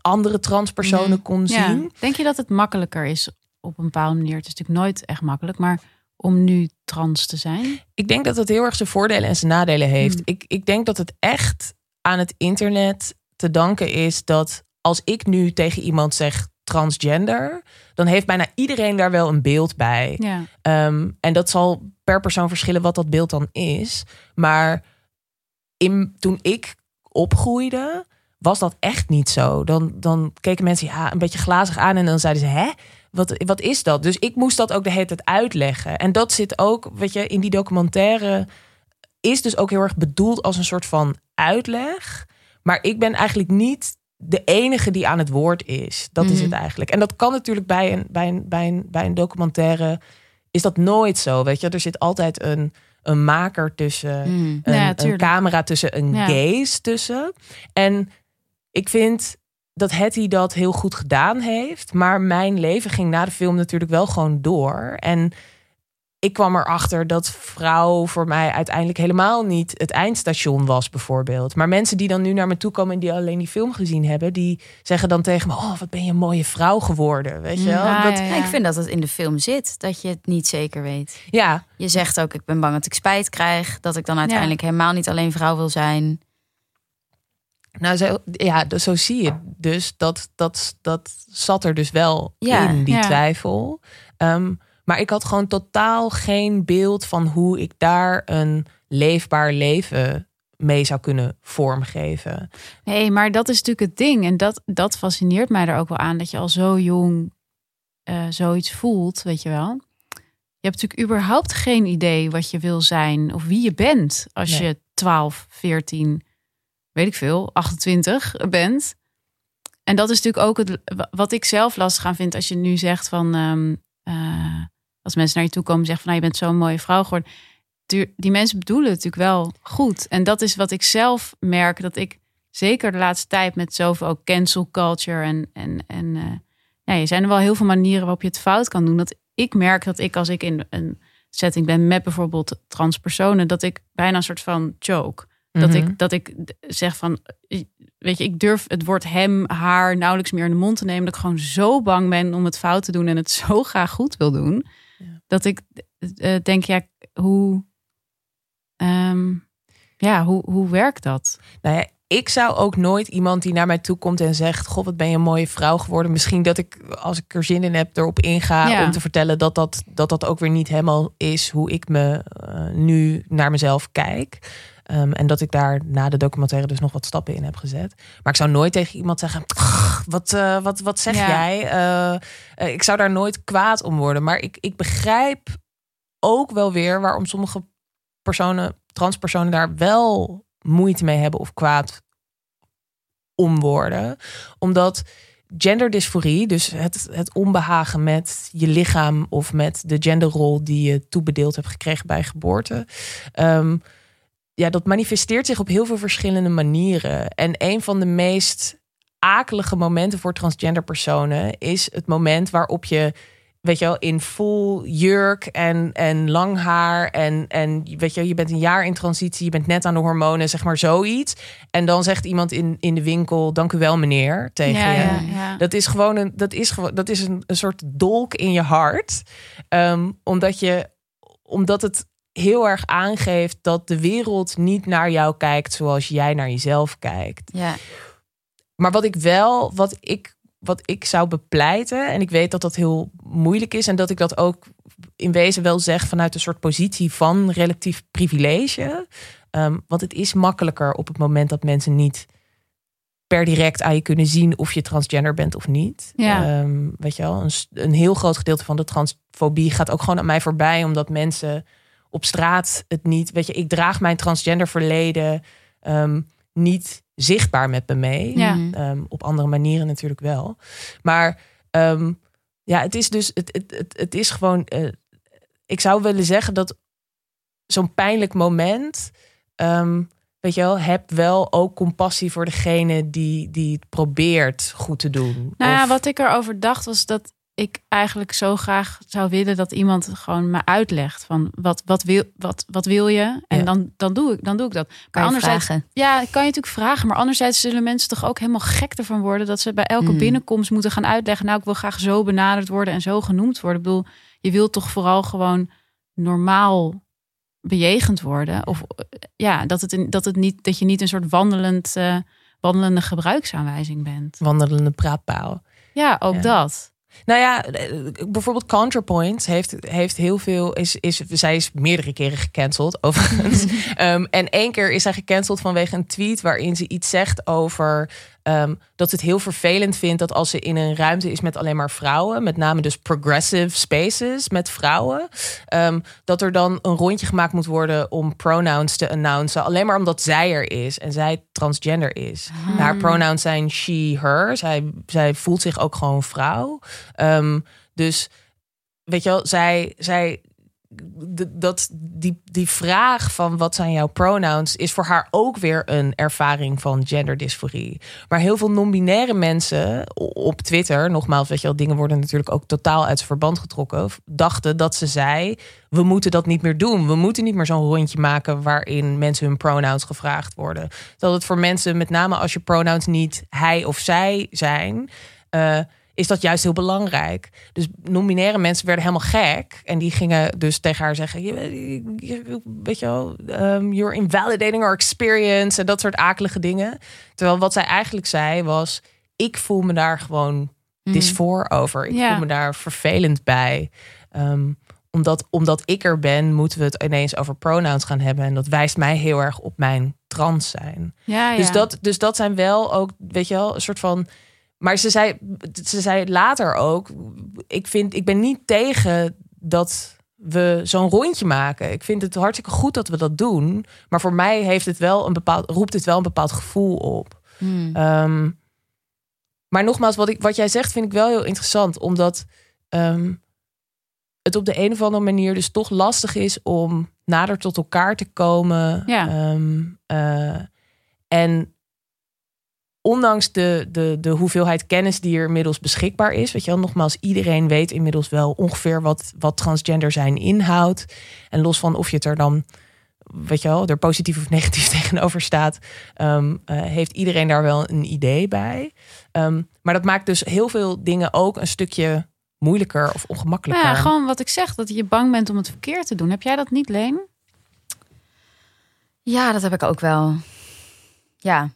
andere transpersonen Mhm. kon Ja. zien. Denk je dat het makkelijker is op een bepaalde manier? Het is natuurlijk nooit echt makkelijk, maar om nu trans te zijn. Ik denk dat het heel erg zijn voordelen en zijn nadelen heeft. Hmm. Ik, ik denk dat het echt aan het internet te danken is dat als ik nu tegen iemand zeg transgender, dan heeft bijna iedereen daar wel een beeld bij. Ja. Ehm, en dat zal per persoon verschillen wat dat beeld dan is. Maar in, toen ik opgroeide, was dat echt niet zo. Dan, dan keken mensen ja, een beetje glazig aan en dan zeiden ze: hè? Wat, wat is dat? Dus ik moest dat ook de hele tijd uitleggen. En dat zit ook, weet je, in die documentaire is dus ook heel erg bedoeld als een soort van uitleg. Maar ik ben eigenlijk niet de enige die aan het woord is. Dat is Mhm. het eigenlijk. En dat kan natuurlijk bij een, bij een, bij een, bij een documentaire is dat nooit zo. Weet je, er zit altijd een, een maker tussen, Mm. een, Ja, een tuurlijk. camera tussen, een Ja. gaze tussen. En ik vind dat Hetty dat heel goed gedaan heeft. Maar mijn leven ging na de film natuurlijk wel gewoon door. En ik kwam erachter dat vrouw voor mij uiteindelijk helemaal niet het eindstation was, bijvoorbeeld. Maar mensen die dan nu naar me toe komen en die alleen die film gezien hebben, die zeggen dan tegen me: Oh, wat ben je een mooie vrouw geworden. Weet je wel? Ja, dat, ja, ja. Ik vind dat het in de film zit, dat je het niet zeker weet. ja, Je zegt ook, ik ben bang dat ik spijt krijg. Dat ik dan uiteindelijk helemaal niet alleen vrouw wil zijn. Nou, zo, ja, zo zie je dus dat, dat, dat zat er dus wel Ja, in, die ja. twijfel. Ehm, maar ik had gewoon totaal geen beeld van hoe ik daar een leefbaar leven mee zou kunnen vormgeven. Nee, maar dat is natuurlijk het ding. En dat, dat fascineert mij er ook wel aan. Dat je al zo jong eh, zoiets voelt, weet je wel. Je hebt natuurlijk überhaupt geen idee wat je wil zijn of wie je bent als Nee. je 12, 14 weet ik veel, 28 bent. En dat is natuurlijk ook het, wat ik zelf lastig aan vind als je nu zegt van, ehm, eh, als mensen naar je toe komen en zeggen van, nou, je bent zo'n mooie vrouw geworden. Die, mensen bedoelen natuurlijk wel goed. En dat is wat ik zelf merk, dat ik zeker de laatste tijd met zoveel ook cancel culture en, en, en uh, ja, er zijn er wel heel veel manieren waarop je het fout kan doen. Dat ik merk dat ik als ik in een setting ben met bijvoorbeeld transpersonen, dat ik bijna een soort van choke. Dat, Mhm. ik, dat ik zeg van, weet je, ik durf het woord hem, haar nauwelijks meer in de mond te nemen. Dat ik gewoon zo bang ben om het fout te doen en het zo graag goed wil doen. Ja. Dat ik eh, denk, ja, hoe, ehm, ja, hoe, hoe werkt dat? Nou ja, ik zou ook nooit iemand die naar mij toe komt en zegt: God, wat ben je een mooie vrouw geworden. Misschien dat ik, als ik er zin in heb, erop inga Ja. om te vertellen dat dat, dat dat ook weer niet helemaal is hoe ik me eh, nu naar mezelf kijk. Ehm, en dat ik daar na de documentaire dus nog wat stappen in heb gezet. Maar ik zou nooit tegen iemand zeggen: "Pff, wat, eh, wat, wat zeg Ja. jij? Eh, eh, ik zou daar nooit kwaad om worden. Maar ik, ik begrijp ook wel weer waarom sommige personen, transpersonen, daar wel moeite mee hebben of kwaad om worden. Omdat genderdysforie, dus het, het onbehagen met je lichaam of met de genderrol die je toebedeeld hebt gekregen bij geboorte. ehm, ja, dat manifesteert zich op heel veel verschillende manieren. En een van de meest akelige momenten voor transgender personen is het moment waarop je weet je wel, in full jurk en, en lang haar. En, en weet je, wel, je bent een jaar in transitie, je bent net aan de hormonen, zeg maar zoiets. En dan zegt iemand in, in de winkel, dank u wel meneer, tegen ja, je. ja, ja. Dat is gewoon een, dat is gewoon, dat is een, een soort dolk in je hart. Ehm, omdat je, omdat het heel erg aangeeft dat de wereld niet naar jou kijkt zoals jij naar jezelf kijkt. Ja, Maar wat ik wel, wat ik, wat ik zou bepleiten, en ik weet dat dat heel moeilijk is, en dat ik dat ook in wezen wel zeg vanuit een soort positie van relatief privilege. Ehm, want het is makkelijker op het moment dat mensen niet per direct aan je kunnen zien of je transgender bent of niet. Ja. Ehm, weet je wel, een, een heel groot gedeelte van de transfobie gaat ook gewoon aan mij voorbij, omdat mensen op straat het niet. Weet je, ik draag mijn transgender verleden ehm, niet zichtbaar met me mee. Ja. Ehm, op andere manieren natuurlijk wel. Maar ehm, ja, het is dus, het, het, het, het is gewoon, eh, ik zou willen zeggen dat zo'n pijnlijk moment, ehm, weet je wel, heb wel ook compassie voor degene die, die het probeert goed te doen. Nou ja, Of- wat ik erover dacht was dat ik eigenlijk zo graag zou willen dat iemand gewoon me uitlegt van wat, wat, wil, wat, wat wil je? En Ja. dan, dan, doe ik, dan doe ik dat. kan Maar je anderzijds, vragen. ja, kan je natuurlijk vragen. Maar anderzijds zullen mensen toch ook helemaal gek ervan worden dat ze bij elke Mm. binnenkomst moeten gaan uitleggen. Nou, ik wil graag zo benaderd worden en zo genoemd worden. Ik bedoel, je wilt toch vooral gewoon normaal bejegend worden. Of eh, ja, dat, het, dat, het niet, dat je niet een soort wandelend, eh, wandelende gebruiksaanwijzing bent. wandelende praatpaal. Ja, ook Ja. dat. Nou ja, eh, bijvoorbeeld ContraPoint heeft, heeft heel veel. Is, is, zij is meerdere keren gecanceld, overigens. Ehm, en één keer is zij gecanceld vanwege een tweet waarin ze iets zegt over. Ehm, dat ze het heel vervelend vindt dat als ze in een ruimte is met alleen maar vrouwen, met name dus progressive spaces met vrouwen, ehm, dat er dan een rondje gemaakt moet worden om pronouns te announcen. Alleen maar omdat zij er is en zij transgender is. Haar pronouns zijn she, her. Zij, zij voelt zich ook gewoon vrouw. Ehm, dus weet je wel, zij, zij dat, die, die vraag van wat zijn jouw pronouns is voor haar ook weer een ervaring van genderdysforie. Maar heel veel non-binaire mensen op Twitter, nogmaals, weet je wel, dingen worden natuurlijk ook totaal uit zijn verband getrokken, dachten dat ze zei: we moeten dat niet meer doen. We moeten niet meer zo'n rondje maken waarin mensen hun pronouns gevraagd worden. Dat het voor mensen, met name als je pronouns niet hij of zij zijn. eh, is dat juist heel belangrijk. Dus non-binaire mensen werden helemaal gek. En die gingen dus tegen haar zeggen... Je, weet je wel, um, you're invalidating our experience... en dat soort akelige dingen. Terwijl wat zij eigenlijk zei was... ik voel me daar gewoon dysfoor over. Ik Ja. voel me daar vervelend bij. Ehm, omdat, omdat ik er ben, moeten we het ineens over pronouns gaan hebben. En dat wijst mij heel erg op mijn trans zijn. Ja, Dus, dat, dus dat zijn wel ook, weet je wel, een soort van. Maar ze zei, ze zei later ook: ik, vind, ik ben niet tegen dat we zo'n rondje maken. Ik vind het hartstikke goed dat we dat doen. Maar voor mij heeft het wel een bepaald, roept het wel een bepaald gevoel op. Hmm. Ehm, maar nogmaals, wat, ik, wat jij zegt vind ik wel heel interessant. Omdat ehm, het op de een of andere manier dus toch lastig is om nader tot elkaar te komen. Ja. Ehm, eh, en ondanks de, de, de hoeveelheid kennis die er inmiddels beschikbaar is, weet je wel, nogmaals, iedereen weet inmiddels wel ongeveer wat, wat transgender zijn inhoudt. En los van of je het er dan, weet je wel, er positief of negatief tegenover staat, ehm, eh, heeft iedereen daar wel een idee bij. Ehm, maar dat maakt dus heel veel dingen ook een stukje moeilijker of ongemakkelijker. Ja, gewoon wat ik zeg, dat je bang bent om het verkeerd te doen. Heb jij dat niet, Leen? Ja, dat heb ik ook wel. Ja.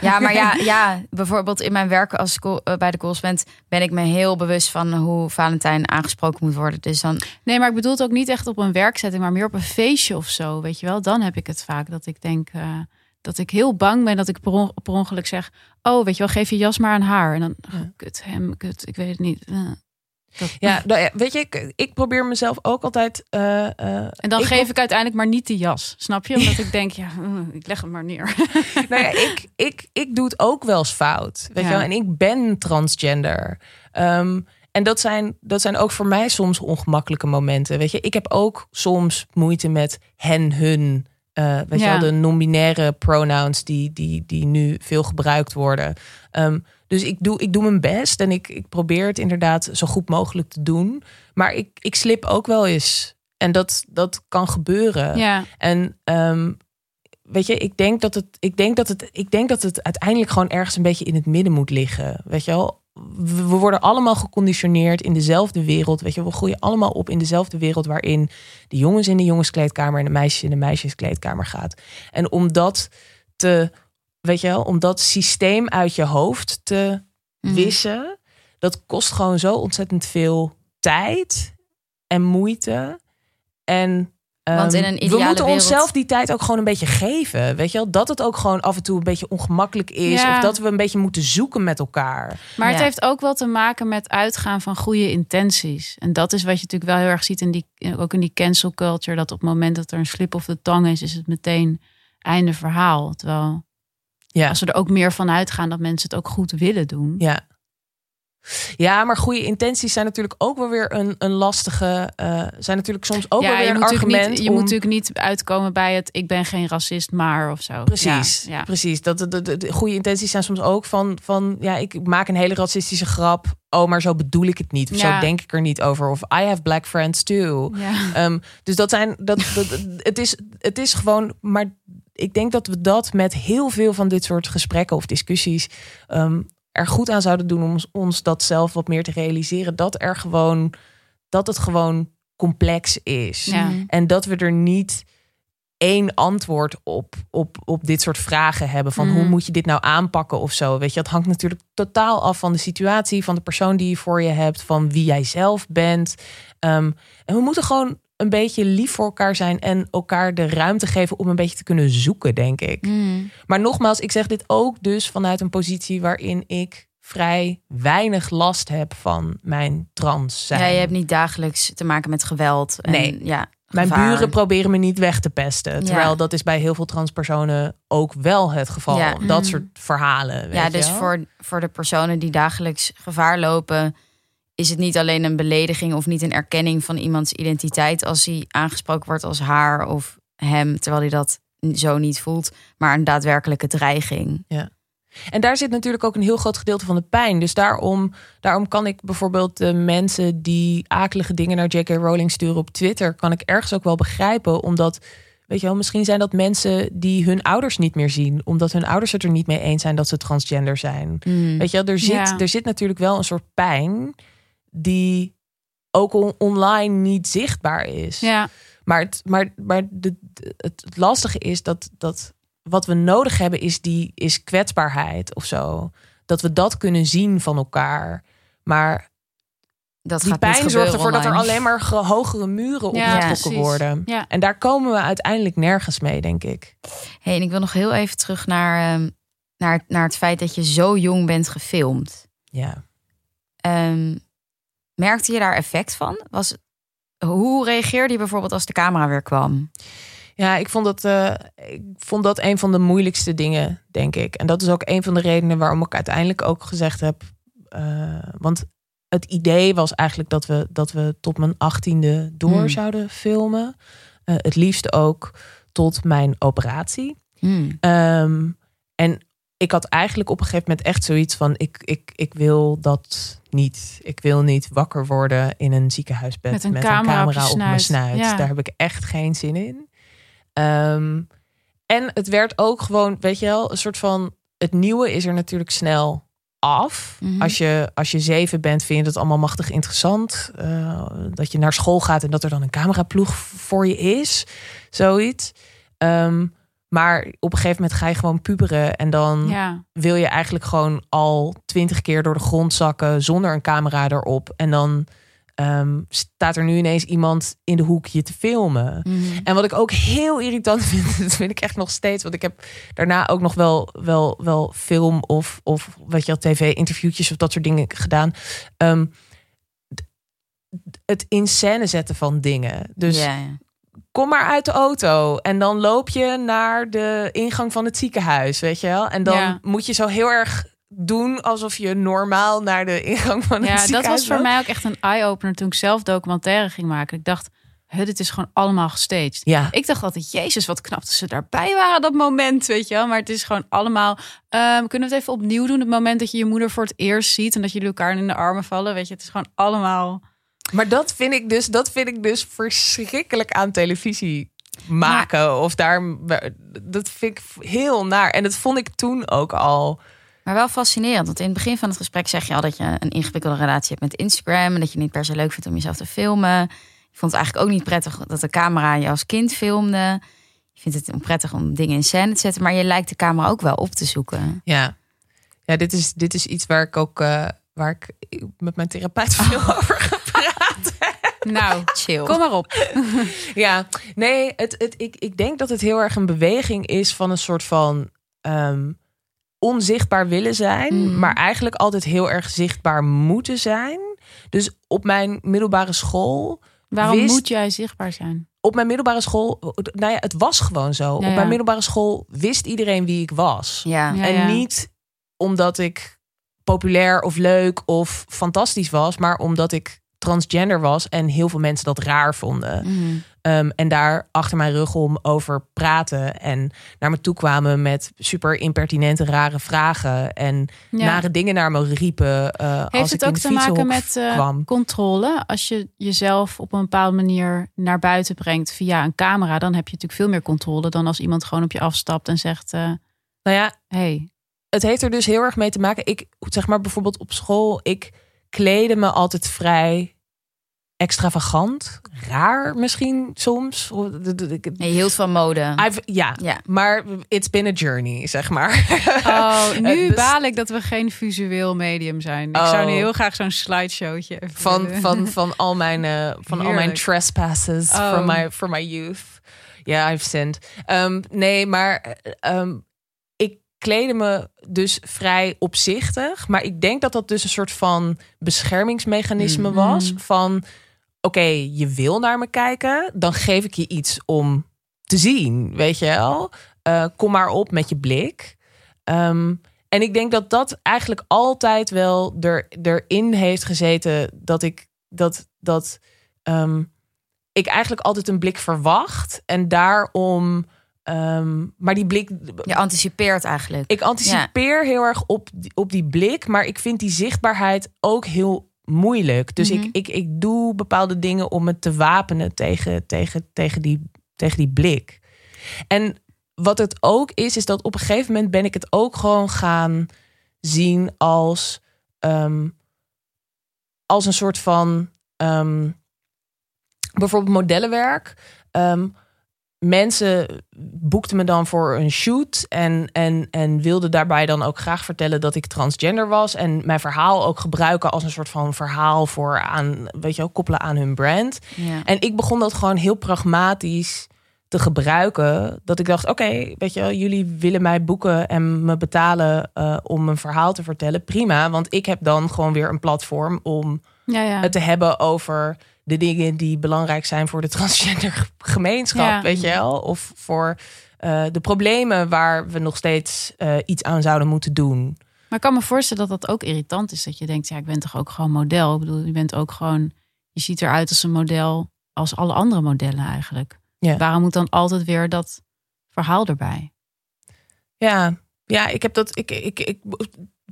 Ja, maar ja, ja, bijvoorbeeld in mijn werk als eh, bij de correspondent ben ik me heel bewust van hoe Valentijn aangesproken moet worden. Dus dan, Nee, maar ik bedoel het ook niet echt op een werkzetting, maar meer op een feestje of zo. Weet je wel, dan heb ik het vaak dat ik denk eh, dat ik heel bang ben dat ik per, on- per ongeluk zeg: Oh, weet je wel, geef je jas maar aan haar. En dan, oh, kut, hem, kut, ik weet het niet. Ja, nou ja, weet je, ik, ik probeer mezelf ook altijd. eh, eh, En dan ik geef ik uiteindelijk maar niet de jas. Snap je? Omdat ik denk, ja, mm, ik leg hem maar neer. nou ja, ik, ik, ik doe het ook wel eens fout. Weet Ja. je wel? En ik ben transgender. Ehm, en dat zijn, dat zijn ook voor mij soms ongemakkelijke momenten. Weet je, ik heb ook soms moeite met hen, hun. eh, weet je wel, de non-binaire pronouns die, die, die nu veel gebruikt worden. Ehm, dus ik doe, ik doe mijn best en ik, ik probeer het inderdaad zo goed mogelijk te doen. Maar ik, ik slip ook wel eens. En dat, dat kan gebeuren. Ja, En ehm, weet je, ik denk dat het, ik denk dat het, ik denk dat het uiteindelijk gewoon ergens een beetje in het midden moet liggen. Weet je wel, we, worden allemaal geconditioneerd in dezelfde wereld. Weet je, we groeien allemaal op in dezelfde wereld waarin de jongens in de jongenskleedkamer en de meisjes in de meisjeskleedkamer gaat. En om dat te, weet je wel, om dat systeem uit je hoofd te Mhm. wissen, dat kost gewoon zo ontzettend veel tijd en moeite. En Want in ehm, een we moeten wereld- onszelf die tijd ook gewoon een beetje geven. Weet je wel? Dat het ook gewoon af en toe een beetje ongemakkelijk is. Ja. Of dat we een beetje moeten zoeken met elkaar. maar het heeft ook wel te maken met uitgaan van goede intenties. En dat is wat je natuurlijk wel heel erg ziet in die, ook in die cancel culture. Dat op het moment dat er een slip of de tong is, is het meteen einde verhaal. Terwijl Ja. als we er ook meer van uitgaan dat mensen het ook goed willen doen. Ja. Ja, maar goede intenties zijn natuurlijk ook wel weer een, een lastige. eh, zijn natuurlijk soms ook wel weer een argument. niet, je om- moet natuurlijk niet uitkomen bij het ik ben geen racist, maar of zo. Precies, Ja, ja. precies. Dat, de, de, de goede intenties zijn soms ook van, van, ja, ik maak een hele racistische grap. Oh, maar zo bedoel ik het niet. Of zo denk ik er niet over. Of I have black friends too. Ehm, dus dat zijn, dat, dat, het, is, het is gewoon, maar ik denk dat we dat met heel veel van dit soort gesprekken of discussies ehm, er goed aan zouden doen om ons, ons dat zelf wat meer te realiseren. Dat er gewoon, dat het gewoon complex is. Ja. En dat we er niet één antwoord op, op, op dit soort vragen hebben. Van Mm. hoe moet je dit nou aanpakken of zo. Weet je, dat hangt natuurlijk totaal af van de situatie, van de persoon die je voor je hebt, van wie jij zelf bent. Ehm, en we moeten gewoon een beetje lief voor elkaar zijn en elkaar de ruimte geven om een beetje te kunnen zoeken, denk ik. Mm. Maar nogmaals, ik zeg dit ook dus vanuit een positie waarin ik vrij weinig last heb van mijn trans zijn. Ja, je hebt niet dagelijks te maken met geweld. En, Nee. Ja, Mijn gevaar. buren proberen me niet weg te pesten. Terwijl Ja. dat is bij heel veel transpersonen ook wel het geval. Ja. Dat Mm. soort verhalen. Weet Ja, dus wel? voor, voor de personen die dagelijks gevaar lopen, is het niet alleen een belediging of niet een erkenning van iemands identiteit als hij aangesproken wordt als haar of hem, terwijl hij dat zo niet voelt, maar een daadwerkelijke dreiging. En daar zit natuurlijk ook een heel groot gedeelte van de pijn. Dus daarom, daarom kan ik bijvoorbeeld de mensen die akelige dingen naar J.K. Rowling sturen op Twitter, kan ik ergens ook wel begrijpen. Omdat, weet je wel, misschien zijn dat mensen die hun ouders niet meer zien. Omdat hun ouders het er niet mee eens zijn dat ze transgender zijn. Mm. Weet je wel, er zit, Ja. er zit natuurlijk wel een soort pijn die ook on- online niet zichtbaar is. ja. Maar, het, maar, maar de, het, het lastige is dat, dat wat we nodig hebben is, die, is kwetsbaarheid of zo. Dat we dat kunnen zien van elkaar. Maar Dat die pijn zorgt ervoor dat er alleen maar ge- hogere muren Ja, opgetrokken worden. Ja. En daar komen we uiteindelijk nergens mee, denk ik. Hey, en ik wil nog heel even terug naar, ehm, naar, naar het feit dat je zo jong bent gefilmd. Ja. Ehm, merkte je daar effect van? Was, Hoe reageerde je bijvoorbeeld als de camera weer kwam? Ja, ik vond dat, eh, ik vond dat een van de moeilijkste dingen, denk ik. En dat is ook een van de redenen waarom ik uiteindelijk ook gezegd heb. eh, want het idee was eigenlijk dat we, dat we tot mijn achttiende door Hmm. zouden filmen. Eh, het liefst ook tot mijn operatie. Hmm. Ehm, en ik had eigenlijk op een gegeven moment echt zoiets van: ik, ik, ik wil dat niet. Ik wil niet wakker worden in een ziekenhuisbed Met een camera op je op mijn snuit. Ja. Daar heb ik echt geen zin in. Ehm, en het werd ook gewoon, weet je wel, een soort van: het nieuwe is er natuurlijk snel af. Mhm. Als, je, als je zeven bent, vind je het allemaal machtig interessant. eh, dat je naar school gaat en dat er dan een cameraploeg voor je is. Zoiets. Ehm, maar op een gegeven moment ga je gewoon puberen. En dan Ja. wil je eigenlijk gewoon al twintig keer door de grond zakken zonder een camera erop. En dan ehm, staat er nu ineens iemand in de hoek je te filmen. Mhm. En wat ik ook heel irritant vind, dat vind ik echt nog steeds. Want ik heb daarna ook nog wel, wel, wel film of, of weet je wel, tv-interviewtjes of dat soort dingen gedaan. Ehm, het in scène zetten van dingen. Dus Ja, ja. Kom maar uit de auto. En dan loop je naar de ingang van het ziekenhuis, weet je wel. En dan Ja. moet je zo heel erg doen alsof je normaal naar de ingang van het Ja, ziekenhuis dat was voor mij ook echt een eye-opener toen ik zelf documentaire ging maken. Ik dacht, dit is gewoon allemaal gestaged. Ja, Ik dacht altijd, jezus, wat knap dat ze daarbij waren dat moment, weet je wel. Maar het is gewoon allemaal... ehm, kunnen we het even opnieuw doen? Het moment dat je je moeder voor het eerst ziet... en dat jullie elkaar in de armen vallen, weet je. Het is gewoon allemaal... maar dat vind ik dus, dat vind ik dus verschrikkelijk aan televisie maken. Of daar, dat vind ik heel naar. En dat vond ik toen ook al. Maar wel fascinerend, want in het begin van het gesprek zeg je al dat je een ingewikkelde relatie hebt met Instagram en dat je niet per se leuk vindt om jezelf te filmen. Je vond het eigenlijk ook niet prettig dat de camera je als kind filmde. Je vindt het onprettig om dingen in scène te zetten, maar je lijkt de camera ook wel op te zoeken. Ja, ja dit, is, dit is iets waar ik ook eh, waar ik met mijn therapeut veel over. Nou, Chill. kom maar op. Ja, nee, het, het, ik, ik denk dat het heel erg een beweging is van een soort van ehm, onzichtbaar willen zijn, Mhm. maar eigenlijk altijd heel erg zichtbaar moeten zijn. Dus op mijn middelbare school. Waarom wist- moet jij zichtbaar zijn? Op mijn middelbare school, nou ja, het was gewoon zo. Ja, Op ja. mijn middelbare school wist iedereen wie ik was. Ja. Ja, en ja. niet omdat ik populair of leuk of fantastisch was, maar omdat ik transgender was en heel veel mensen dat raar vonden. Mhm. Um, en daar achter mijn rug om over praten. En naar me toe kwamen met super impertinente, rare vragen. En Ja. nare dingen naar me riepen. eh, als Heeft ik het ook te maken met eh, controle? Als je jezelf op een bepaalde manier naar buiten brengt via een camera, dan heb je natuurlijk veel meer controle dan als iemand gewoon op je afstapt en zegt: eh, Nou ja, hey, het heeft er dus heel erg mee te maken. Ik zeg maar bijvoorbeeld op school, ik kleedde me altijd vrij extravagant. Raar misschien soms. Je hield van mode. I've- ja, Ja. maar it's been a journey, zeg maar. Oh, nu Het bes- baal ik dat we geen visueel medium zijn. Ik Oh. zou nu heel graag zo'n slideshowtje even van, willen. van, van al mijn, eh, van al mijn trespasses Oh. from, my, from my youth. Ja, I've sinned. Ehm, nee, maar eh, ehm, ik kleedde me dus vrij opzichtig. Maar ik denk dat dat dus een soort van beschermingsmechanisme Mhm. was. Van, oké, je wil naar me kijken. Dan geef ik je iets om te zien, weet je wel. Eh, kom maar op met je blik. Ehm, en ik denk dat dat eigenlijk altijd wel er, erin heeft gezeten dat ik dat dat ehm, ik eigenlijk altijd een blik verwacht en daarom, ehm, maar die blik, Je anticipeert eigenlijk. ik anticipeer heel erg op die, op die blik, maar ik vind die zichtbaarheid ook heel moeilijk. Dus Mhm. ik, ik, ik doe bepaalde dingen om het te wapenen tegen, tegen, tegen, die, tegen die blik. En wat het ook is, is dat op een gegeven moment ben ik het ook gewoon gaan zien als, ehm, als een soort van ehm, bijvoorbeeld modellenwerk. Ehm, mensen boekten me dan voor een shoot en, en, en wilden daarbij dan ook graag vertellen dat ik transgender was en mijn verhaal ook gebruiken als een soort van verhaal voor aan, weet je wel, koppelen aan hun brand. Ja. En ik begon dat gewoon heel pragmatisch te gebruiken. Dat ik dacht, oké, weet je wel, jullie willen mij boeken en me betalen eh, om een verhaal te vertellen. Prima, want ik heb dan gewoon weer een platform om Ja, ja. het te hebben over de dingen die belangrijk zijn voor de transgender gemeenschap, Ja. weet je wel? Of voor eh, de problemen waar we nog steeds eh, iets aan zouden moeten doen. Maar ik kan me voorstellen dat dat ook irritant is. Dat je denkt, ja, ik ben toch ook gewoon model. Ik bedoel, je bent ook gewoon, je ziet eruit als een model als alle andere modellen eigenlijk. Ja. Waarom moet dan altijd weer dat verhaal erbij? Ja, ja, ik heb dat. Ik, ik, ik,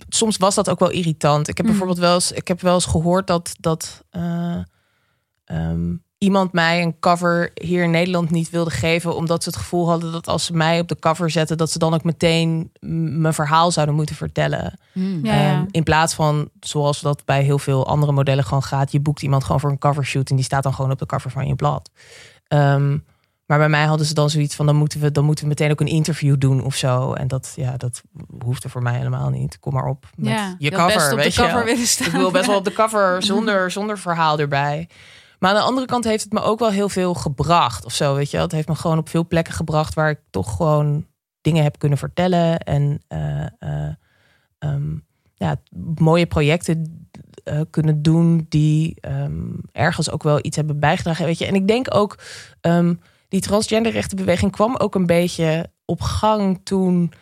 soms was dat ook wel irritant. Ik heb Mm. bijvoorbeeld wel eens, ik heb wel eens gehoord dat, dat eh, ehm, iemand mij een cover hier in Nederland niet wilde geven, omdat ze het gevoel hadden dat als ze mij op de cover zetten, dat ze dan ook meteen mijn verhaal zouden moeten vertellen. Ja, ja. Ehm, in plaats van zoals dat bij heel veel andere modellen gewoon gaat, je boekt iemand gewoon voor een covershoot en die staat dan gewoon op de cover van je blad. Ehm, maar bij mij hadden ze dan zoiets van dan moeten we dan moeten we meteen ook een interview doen of zo. En dat ja, dat hoefde voor mij helemaal niet. Kom maar op met ja, je best cover, op weet de je. cover wel. willen staan. Ik wil best wel op de cover zonder, zonder verhaal erbij. Maar aan de andere kant heeft het me ook wel heel veel gebracht of zo, weet je. wel. Het heeft me gewoon op veel plekken gebracht waar ik toch gewoon dingen heb kunnen vertellen en eh, eh, ehm, ja, mooie projecten eh, kunnen doen die ehm, ergens ook wel iets hebben bijgedragen, weet je. En ik denk ook ehm, die transgenderrechtenbeweging kwam ook een beetje op gang toen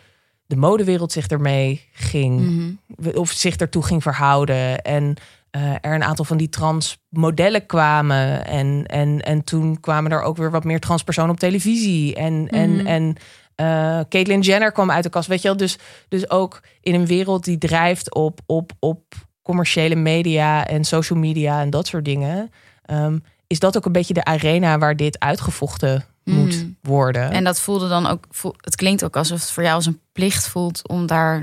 de modewereld zich ermee ging Mhm. of zich ertoe ging verhouden. En eh, er een aantal van die trans modellen kwamen. En, en, en toen kwamen er ook weer wat meer transpersonen op televisie. En, en, Mhm. en eh Caitlyn Jenner kwam uit de kast. Weet je wel, dus, dus ook in een wereld die drijft op, op, op commerciële media en social media en dat soort dingen. ehm, is dat ook een beetje de arena waar dit uitgevochten moet Mm. worden? En dat voelde dan ook, het klinkt ook alsof het voor jou als een plicht voelt om daar.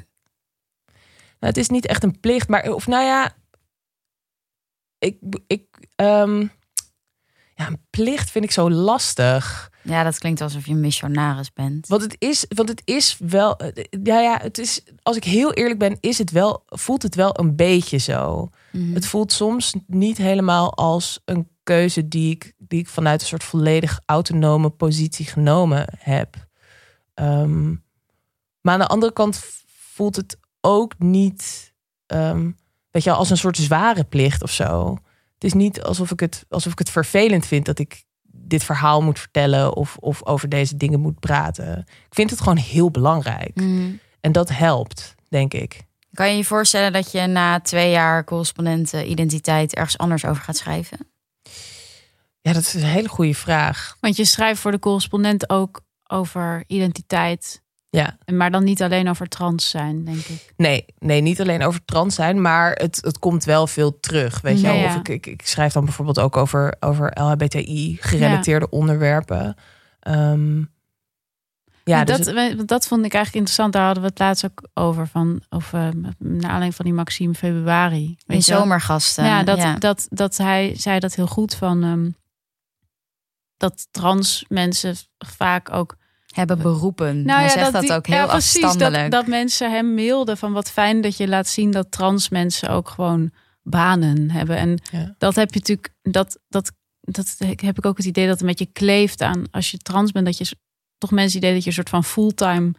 Nou, het is niet echt een plicht, maar of nou ja, ik, ik, ehm, ja, een plicht vind ik zo lastig. Ja, dat klinkt alsof je een missionaris bent. Want het is, want het is wel, ja, ja, het is, als ik heel eerlijk ben, is het wel, voelt het wel een beetje zo. Mhm. Het voelt soms niet helemaal als een keuze die ik, die ik vanuit een soort volledig autonome positie genomen heb. Ehm, maar aan de andere kant voelt het ook niet, ehm, weet je, als een soort zware plicht of zo. Het is niet alsof ik het, alsof ik het vervelend vind dat ik dit verhaal moet vertellen of, of over deze dingen moet praten. Ik vind het gewoon heel belangrijk. Mhm. En dat helpt, denk ik. Kan je je voorstellen dat je na twee jaar correspondenten identiteit ergens anders over gaat schrijven? Ja, dat is een hele goede vraag. Want je schrijft voor de correspondent ook over identiteit. Ja. Maar dan niet alleen over trans zijn, denk ik. Nee, nee, niet alleen over trans zijn, maar het, het komt wel veel terug. Weet je Ja, wel? ja. Of ik, ik, ik schrijf dan bijvoorbeeld ook over, over LHBTI-gerelateerde onderwerpen. Ehm, ja, dus dat, het- dat vond ik eigenlijk interessant. Daar hadden we het laatst ook over. Van, of, eh, naar aanleiding van die Maxime februari. In zomergasten. Ja, dat, Dat, dat hij zei dat heel goed van. ehm, dat trans mensen vaak ook. Hebben beroepen. Nou Hij ja, zegt dat, die- ook heel ja, precies, afstandelijk. Dat, dat mensen hem mailden van wat fijn dat je laat zien dat trans mensen ook gewoon banen hebben. En Ja. dat heb je natuurlijk, dat, dat, dat heb ik ook het idee dat het een beetje kleeft aan als je trans bent, dat je toch mensen idee dat je een soort van fulltime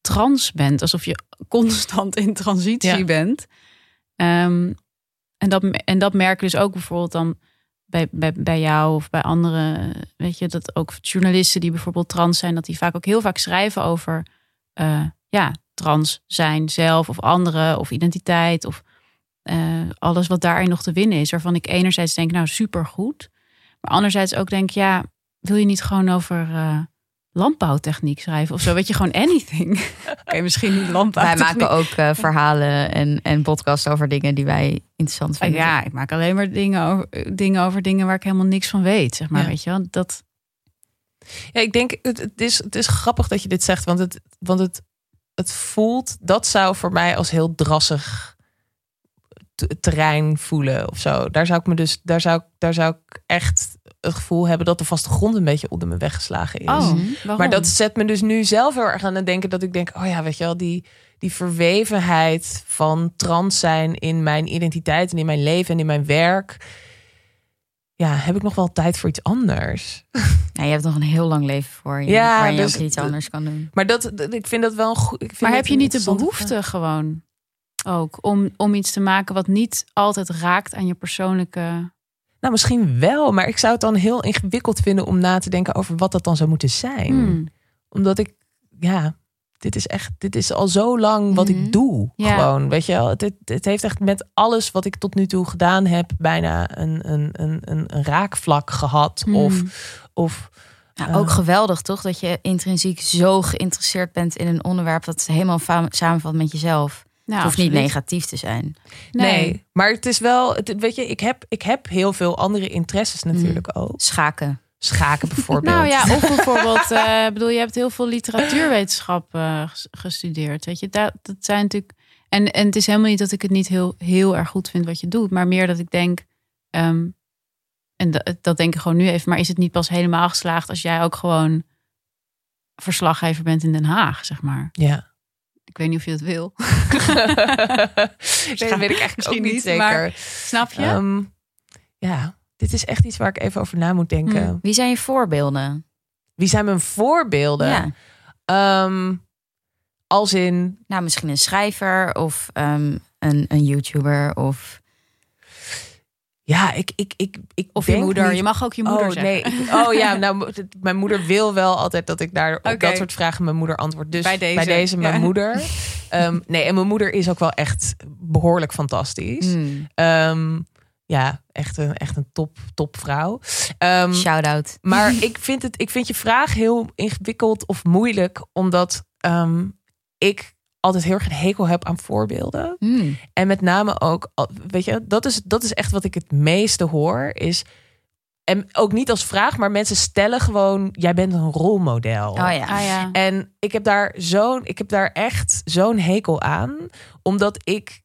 trans bent. Alsof je constant in transitie Ja. bent. Ehm, en, dat, en dat merken dus ook bijvoorbeeld dan bij, bij, bij jou of bij anderen. Weet je, dat ook journalisten die bijvoorbeeld trans zijn, dat die vaak ook heel vaak schrijven over eh, ja, trans zijn zelf of anderen of identiteit of eh, alles wat daarin nog te winnen is. Waarvan ik enerzijds denk, nou supergoed. Maar anderzijds ook denk, ja, wil je niet gewoon over eh, landbouwtechniek schrijven of zo? Weet je, gewoon anything. Oké, misschien niet Wij landbouwtechniek. maken ook eh, verhalen en, en podcasts over dingen die wij interessant Ah, vinden. Ja, ik maak alleen maar dingen over, dingen over dingen waar ik helemaal niks van weet. Zeg maar, Ja. weet je wel? Dat, Ja, ik denk, het, het, is, het is grappig dat je dit zegt, want het, want het, het voelt, dat zou voor mij als heel drassig terrein voelen of zo. Daar zou ik me dus, daar zou, ik- daar zou ik echt het gevoel hebben dat de vaste grond een beetje onder me weggeslagen is. oh, Mhm. Maar dat zet me dus nu zelf heel erg aan het denken dat ik denk, oh ja, weet je wel, die, die verwevenheid van trans zijn in mijn identiteit en in mijn leven en in mijn werk. Ja, heb ik nog wel tijd voor iets anders. Nou, je hebt nog een heel lang leven voor je. Ja, waar je dus- ook iets anders kan doen. Maar dat, ik vind dat wel een goed. ik vind maar heb je niet de behoefte gewoon? ook. Om, om iets te maken wat niet altijd raakt aan je persoonlijke. Nou, misschien wel, maar ik zou het dan heel ingewikkeld vinden om na te denken over wat dat dan zou moeten zijn. Hmm. Omdat ik, ja, dit is echt, dit is al zo lang wat ik doe. Ja. Gewoon, weet je wel. Het, het, heeft echt met alles wat ik tot nu toe gedaan heb, bijna een, een, een, een, raakvlak gehad. Hmm. Of, of Nou, Eh. ook geweldig toch dat je intrinsiek zo geïnteresseerd bent in een onderwerp dat helemaal samenvalt met jezelf. Nou, het hoeft niet negatief te zijn. nee. Maar het is wel, het, weet je, ik heb, ik heb heel veel andere interesses natuurlijk ook. Schaken. Schaken bijvoorbeeld. Nou ja, of bijvoorbeeld, eh, bedoel, je hebt heel veel literatuurwetenschap eh, ges- gestudeerd. Weet je, dat, dat zijn natuurlijk. En, en het is helemaal niet dat ik het niet heel, heel erg goed vind wat je doet, maar meer dat ik denk. ehm, en dat, dat denk ik gewoon nu even, maar is het niet pas helemaal geslaagd als jij ook gewoon verslaggever bent in Den Haag, zeg maar? Ja. Ik weet niet of je dat wil. nee, dat weet ik eigenlijk ook niet niet, zeker. maar- Snap je? Ehm, ja, dit is echt iets waar ik even over na moet denken. Hmm. Wie zijn je voorbeelden? Wie zijn mijn voorbeelden? Ja. Ehm, als in, Nou, misschien een schrijver of ehm, een, een YouTuber of ja, ik, ik, ik, ik of je moeder. niet- Je mag ook je moeder oh, zeggen. Nee, ik- oh ja, nou, mijn moeder wil wel altijd dat ik daar op dat soort vragen mijn moeder antwoord. Dus Bij deze, mijn ja. moeder. Ehm, nee, en mijn moeder is ook wel echt behoorlijk fantastisch. Hmm. Ehm, ja, echt een, echt een top, top vrouw. Ehm, shout-out. Maar ik vind, het, ik vind je vraag heel ingewikkeld of moeilijk, omdat ik altijd heel erg een hekel heb aan voorbeelden. Hmm. En met name ook, al- weet je, dat is, dat is echt wat ik het meeste hoor. Is, en ook niet als vraag, maar mensen stellen gewoon: jij bent een rolmodel. Oh ja. Ah ja. En ik heb daar zo'n, ik heb daar echt zo'n hekel aan, omdat ik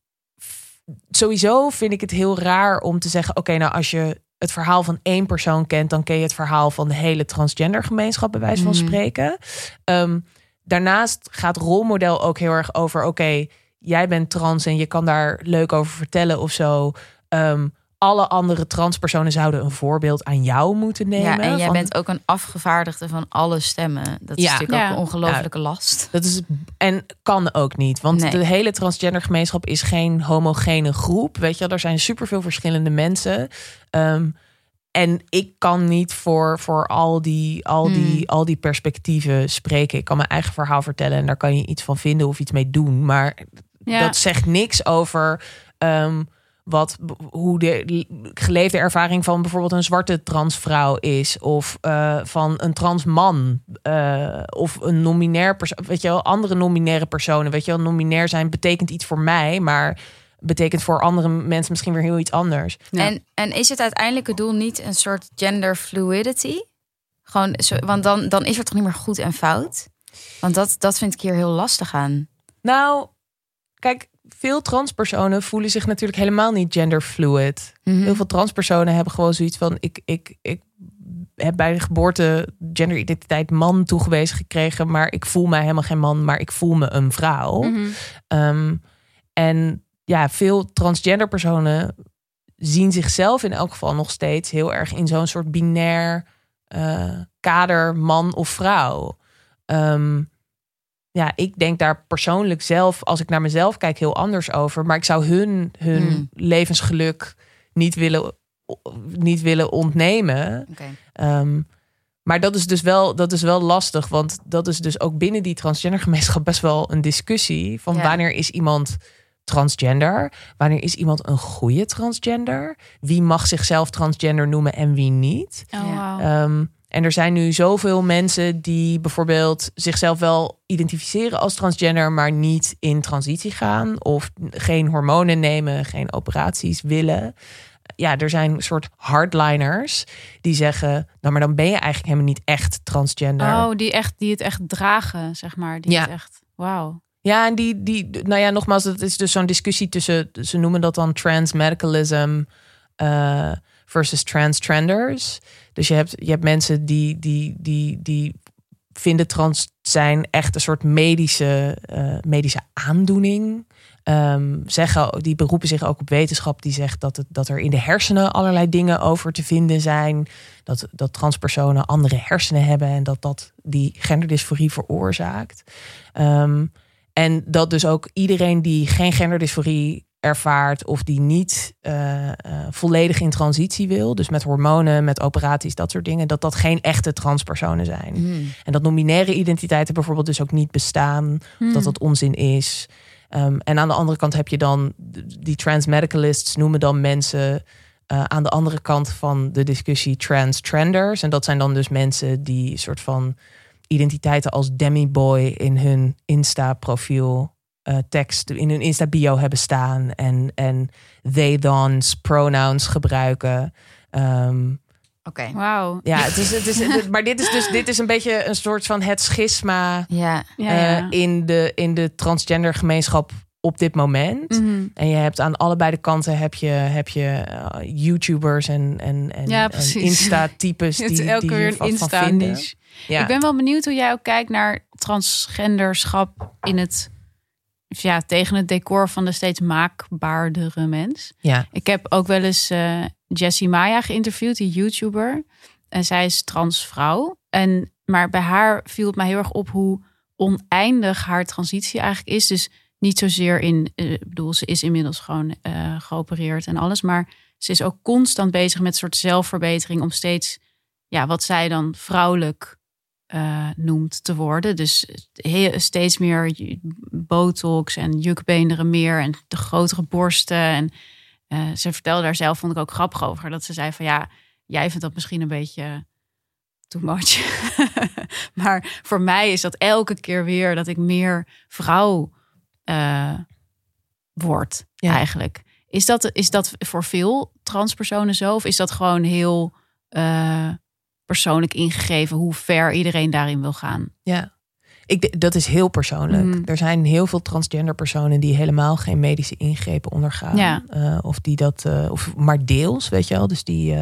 sowieso vind ik het heel raar om te zeggen: oké, nou als je het verhaal van één persoon kent, dan ken je het verhaal van de hele transgender gemeenschap, bij wijze van Mhm. spreken. Ehm, daarnaast gaat rolmodel ook heel erg over: oké, jij bent trans en je kan daar leuk over vertellen of zo. Ehm, alle andere transpersonen zouden een voorbeeld aan jou moeten nemen. Ja, en jij van- bent ook een afgevaardigde van alle stemmen. Dat is Ja. natuurlijk ook een ongelofelijke last. Dat is en kan ook niet, want Nee. de hele transgender gemeenschap is geen homogene groep. Weet je, wel. er zijn superveel verschillende mensen. Ehm, en ik kan niet voor, voor al, die, al, die, Hmm. al die perspectieven spreken. Ik kan mijn eigen verhaal vertellen en daar kan je iets van vinden of iets mee doen. Maar Ja. dat zegt niks over ehm, wat, hoe de geleefde ervaring van bijvoorbeeld een zwarte transvrouw is. Of eh, van een transman. eh of een nominair persoon. Weet je wel, andere nominaire personen. Weet je wel, nominair zijn betekent iets voor mij, maar betekent voor andere mensen misschien weer heel iets anders. Ja. En, en is het uiteindelijke doel niet een soort gender fluidity? Gewoon, want dan, dan is er toch niet meer goed en fout? Want dat, dat vind ik hier heel lastig aan. Nou, kijk, veel transpersonen voelen zich natuurlijk helemaal niet genderfluid. Mhm. Heel veel transpersonen hebben gewoon zoiets van: ik, ik, ik heb bij de geboorte genderidentiteit man toegewezen gekregen, maar ik voel mij helemaal geen man, maar ik voel me een vrouw. Mhm. Ehm, en ja, veel transgender personen zien zichzelf in elk geval nog steeds heel erg in zo'n soort binair eh, kader man of vrouw. Ehm, ja, ik denk daar persoonlijk zelf, als ik naar mezelf kijk, heel anders over. Maar ik zou hun hun Hmm. levensgeluk niet willen, niet willen ontnemen. Ehm, maar dat is dus wel, dat is wel lastig, want dat is dus ook binnen die transgender gemeenschap best wel een discussie van Ja. wanneer is iemand transgender, wanneer is iemand een goede transgender, wie mag zichzelf transgender noemen en wie niet. Oh. Ehm, en er zijn nu zoveel mensen die bijvoorbeeld zichzelf wel identificeren als transgender, maar niet in transitie gaan of geen hormonen nemen, geen operaties willen. Ja, er zijn een soort hardliners die zeggen, nou maar dan ben je eigenlijk helemaal niet echt transgender. Oh, die, echt, die het echt dragen, zeg maar. Die Ja. het echt, wauw. Ja, en die, die, nou ja, nogmaals, het is dus zo'n discussie tussen, ze noemen dat dan trans medicalism eh, versus trans trenders. Dus je hebt, je hebt mensen die, die, die, die vinden trans zijn echt een soort medische, eh, medische aandoening. Ehm, zeggen, die beroepen zich ook op wetenschap die zegt dat, het, dat er in de hersenen allerlei dingen over te vinden zijn. Dat, dat transpersonen andere hersenen hebben en dat dat die genderdysforie veroorzaakt. Ehm, En dat dus ook iedereen die geen genderdysforie ervaart of die niet uh, uh, volledig in transitie wil, dus met hormonen, met operaties, dat soort dingen, dat dat geen echte transpersonen zijn. Mm. En dat nominaire identiteiten bijvoorbeeld dus ook niet bestaan, Hmm. dat dat onzin is. Um, en aan de andere kant heb je dan die transmedicalists noemen dan mensen uh, aan de andere kant van de discussie trans-trenders. En dat zijn dan dus mensen die soort van identiteiten als demi-boy in hun Insta-profiel uh, tekst, in hun Insta-bio hebben staan. En, en they, thons, pronouns gebruiken. Um, Oké. Okay. Wauw. Ja, het is, het is, het, maar dit is dus dit is een beetje een soort van het schisma ja. Ja, ja. uh, in, de, in de transgender gemeenschap op dit moment. Mm -hmm. En je hebt aan allebei de kanten heb je, heb je uh, YouTubers en, en, en, ja, en Insta-types die, elke die weer een Insta. Ja. Ik ben wel benieuwd hoe jij ook kijkt naar transgenderschap in het ja, tegen het decor van de steeds maakbaardere mens. Ja. Ik heb ook wel eens uh, Jessie Maya geïnterviewd, die YouTuber. En zij is transvrouw. En, maar bij haar viel het mij heel erg op hoe oneindig haar transitie eigenlijk is. Dus niet zozeer in, uh, ik bedoel, ze is inmiddels gewoon uh, geopereerd en alles. Maar ze is ook constant bezig met een soort zelfverbetering om steeds, ja, wat zij dan vrouwelijk uh, noemt te worden. Dus steeds meer botox en jukbeenderen meer en de grotere borsten. En ze vertelde daar zelf, vond ik ook grappig over, dat ze zei van ja, jij vindt dat misschien een beetje too much. maar voor mij is dat elke keer weer dat ik meer vrouw uh, word ja. eigenlijk. Is dat, is dat voor veel transpersonen zo? Of is dat gewoon heel uh, persoonlijk ingegeven hoe ver iedereen daarin wil gaan? Ja, ik, dat is heel persoonlijk. Mm. Er zijn heel veel transgender personen die helemaal geen medische ingrepen ondergaan. Ja. Uh, of die dat, uh, of maar deels, weet je wel. Dus die,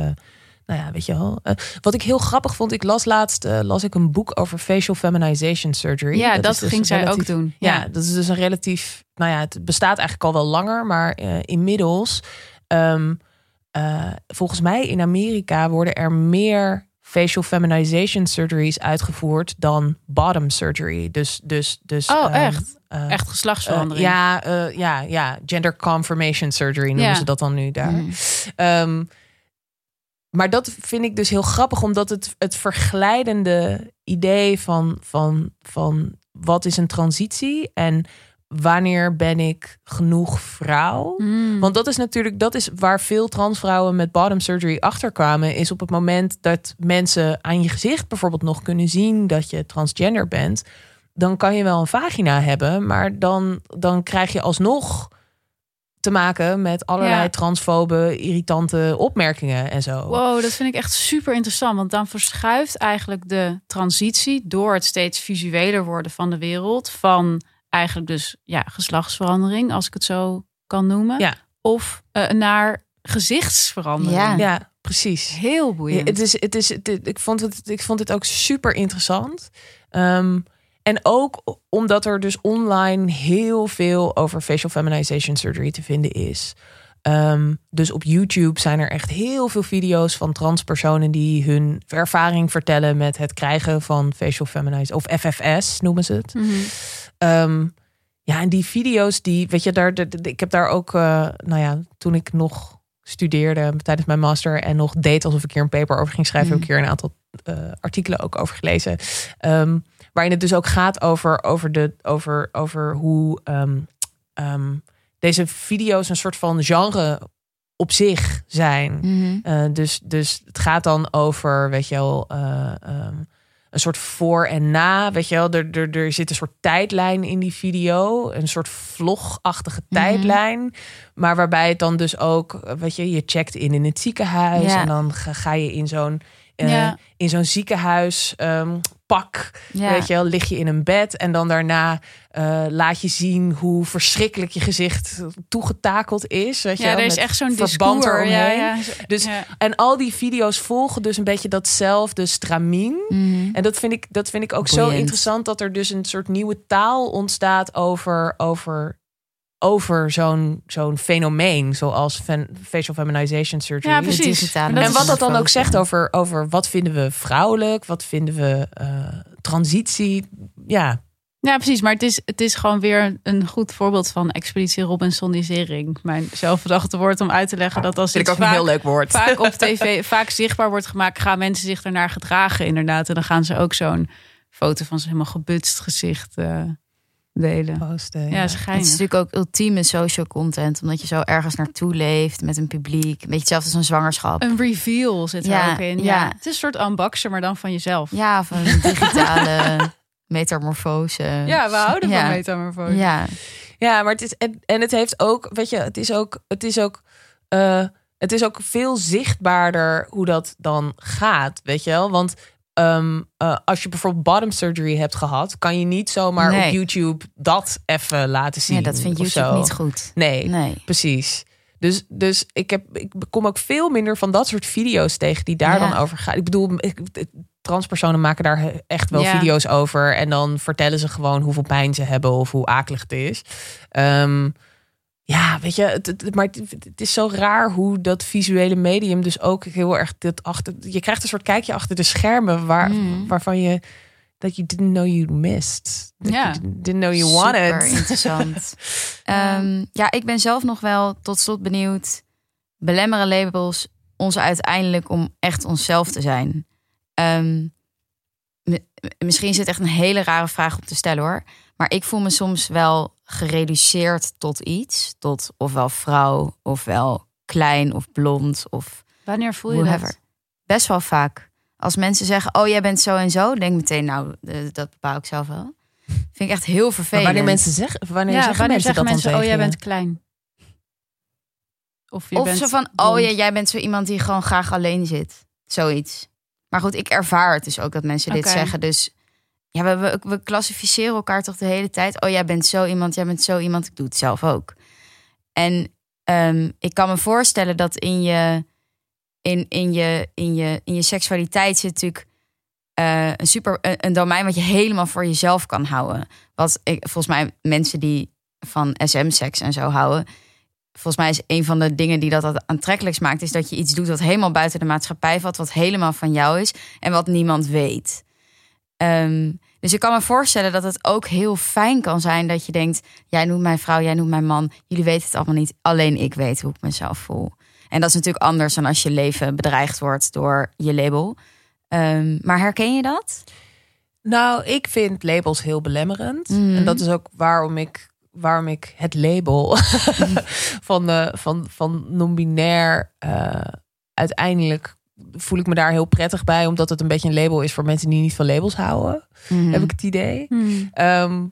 nou ja, weet je wel. wat ik heel grappig vond, ik las laatst las ik een boek over facial feminization surgery. Ja, dat, dat dus ging zij ook doen. Ja. ja. dat is dus een relatief, nou ja, het bestaat eigenlijk al wel langer, maar inmiddels, um, volgens mij in Amerika worden er meer facial feminization surgeries uitgevoerd dan bottom surgery. Dus, dus, dus. Oh, um, echt? Uh, echt geslachtsverandering? Uh, ja, uh, ja, ja, gender confirmation surgery noemen ja. ze dat dan nu daar. Mm. Um, maar dat vind ik dus heel grappig, omdat het, het verglijdende idee van, van, van wat is een transitie en wanneer ben ik genoeg vrouw? Mm. Want dat is natuurlijk, dat is waar veel transvrouwen met bottom surgery achterkwamen, is op het moment dat mensen aan je gezicht bijvoorbeeld nog kunnen zien dat je transgender bent, dan kan je wel een vagina hebben, maar dan, dan krijg je alsnog te maken met allerlei Ja. transfobe, irritante opmerkingen en zo. Wow, dat vind ik echt super interessant. Want dan verschuift eigenlijk de transitie door het steeds visueler worden van de wereld. Van eigenlijk dus ja, geslachtsverandering, als ik het zo kan noemen. Ja. Of eh, naar gezichtsverandering. Ja. Ja, precies. Heel Ja, boeiend. het is, het is, het, ik, vond het, ik vond het ook super interessant. Ehm, en ook omdat er dus online heel veel over facial feminization surgery te vinden is. Ehm, dus op YouTube zijn er echt heel veel video's van transpersonen die hun ervaring vertellen met het krijgen van facial feminization of FFS noemen ze het. Mhm. Ehm, ja, en die video's, die, weet je, daar, de, de- ik heb daar ook, eh, nou ja, toen ik nog studeerde tijdens mijn master en nog deed alsof ik hier een paper over ging schrijven, heb ik hier een aantal artikelen ook over gelezen. Ehm, waarin het dus ook gaat over, over, de, over, over hoe ehm, ehm, deze video's een soort van genre op zich zijn. Mhm. Eh, dus, dus het gaat dan over, weet je wel, eh, een soort voor en na. Weet je wel, er, er, er zit een soort tijdlijn in die video. Een soort vlogachtige Mhm. tijdlijn. Maar waarbij het dan dus ook, eh, weet je, je checkt in in het ziekenhuis. Ja. En dan ga, ga je in zo'n eh, Ja. in zo'n ziekenhuis ehm, pak. Ja. Weet je wel, lig je in een bed. En dan daarna eh, laat je zien hoe verschrikkelijk je gezicht toegetakeld is. Weet je Ja, wel, er is met echt zo'n verband. Ja, eromheen. ja. Dus Ja. en al die video's volgen dus een beetje datzelfde stramien. Mhm. En dat vind ik, dat vind ik ook zo interessant dat er dus een soort nieuwe taal ontstaat over, over, over zo'n zo'n fenomeen, zoals fan, facial feminization surgery. Ja, precies. En wat dat dan ook zegt over, over wat vinden we vrouwelijk, wat vinden we eh, transitie. Ja, Ja, precies. Maar het is, het is gewoon weer een goed voorbeeld van expeditie Robinsonisering. Mijn zelfbedachte woord om uit te leggen dat als Vind ik ook een vaak, heel leuk woord. vaak op tv vaak zichtbaar wordt gemaakt, gaan mensen zich ernaar gedragen inderdaad. En dan gaan ze ook zo'n foto van zijn helemaal gebutst gezicht eh, delen. Posten, Ja, is Het is natuurlijk ook ultieme social content, omdat je zo ergens naartoe leeft met een publiek. Een beetje hetzelfde als een zwangerschap. Een reveal zit er Ja, ook in. Ja. ja. Het is een soort unboxer, maar dan van jezelf. Ja, een digitale metamorfose. Ja, we houden Ja. van metamorfose. Ja, Ja, maar het is en, en het heeft ook, weet je, het is ook, het is ook, eh, het is ook veel zichtbaarder hoe dat dan gaat, weet je wel? Want ehm, eh, als je bijvoorbeeld bottom surgery hebt gehad, kan je niet zomaar Nee. op YouTube dat even laten zien. ja dat vindt YouTube zo. niet goed. Nee, Nee. precies. Dus, dus ik, heb, ik kom ook veel minder van dat soort video's tegen die daar Ja. dan over gaan. Ik bedoel, ik, transpersonen maken daar echt wel Ja. video's over. En dan vertellen ze gewoon hoeveel pijn ze hebben of hoe akelig het is. Ehm, ja, weet je, het, het- maar het, het is zo raar hoe dat visuele medium dus ook heel erg dit achter. Je krijgt een soort kijkje achter de schermen waar, Mm. waarvan je dat you didn't know you missed. Ja. you didn't know you Super wanted. interessant. Ehm, ja, ik ben zelf nog wel tot slot benieuwd. Belemmeren labels ons uiteindelijk om echt onszelf te zijn? Mi- misschien is het echt een hele rare vraag om te stellen hoor. Maar ik voel me soms wel gereduceerd tot iets. Tot ofwel vrouw, ofwel klein of blond of Wanneer voel je whoever. dat? Best wel vaak. Als mensen zeggen, oh jij bent zo en zo. Denk meteen, nou dat bepaal ik zelf wel. Vind ik echt heel Maar vervelend. wanneer mensen zeggen, wanneer Ja, zeggen wanneer mensen zeggen dat mensen, dan oh jij bent klein. Of je Of bent zo van, blond. oh ja, jij bent zo iemand die gewoon graag alleen zit. Zoiets. Maar goed, ik ervaar het dus ook dat mensen dit zeggen. Dus ja, we, we, klassificeren elkaar toch de hele tijd. Oh, jij bent zo iemand, jij bent zo iemand. Ik doe het zelf ook. En ehm, ik kan me voorstellen dat in je, in, in je, in je, in je seksualiteit zit natuurlijk eh, een super een, domein wat je helemaal voor jezelf kan houden. Wat ik, volgens mij mensen die van SM-seks en zo houden, volgens mij is een van de dingen die dat aantrekkelijks maakt, is dat je iets doet wat helemaal buiten de maatschappij valt, wat helemaal van jou is en wat niemand weet. Ehm, dus ik kan me voorstellen dat het ook heel fijn kan zijn dat je denkt: jij noemt mij vrouw, jij noemt mij man, jullie weten het allemaal niet, alleen ik weet hoe ik mezelf voel. En dat is natuurlijk anders dan als je leven bedreigd wordt door je label. Ehm, maar herken je dat? Nou, ik vind labels heel belemmerend. Mhm. En dat is ook waarom ik, waarom ik het label van, de, van, van non-binair eh, uiteindelijk voel ik me daar heel prettig bij, omdat het een beetje een label is voor mensen die niet van labels houden. Mhm. Heb ik het idee. Hmm. Ehm,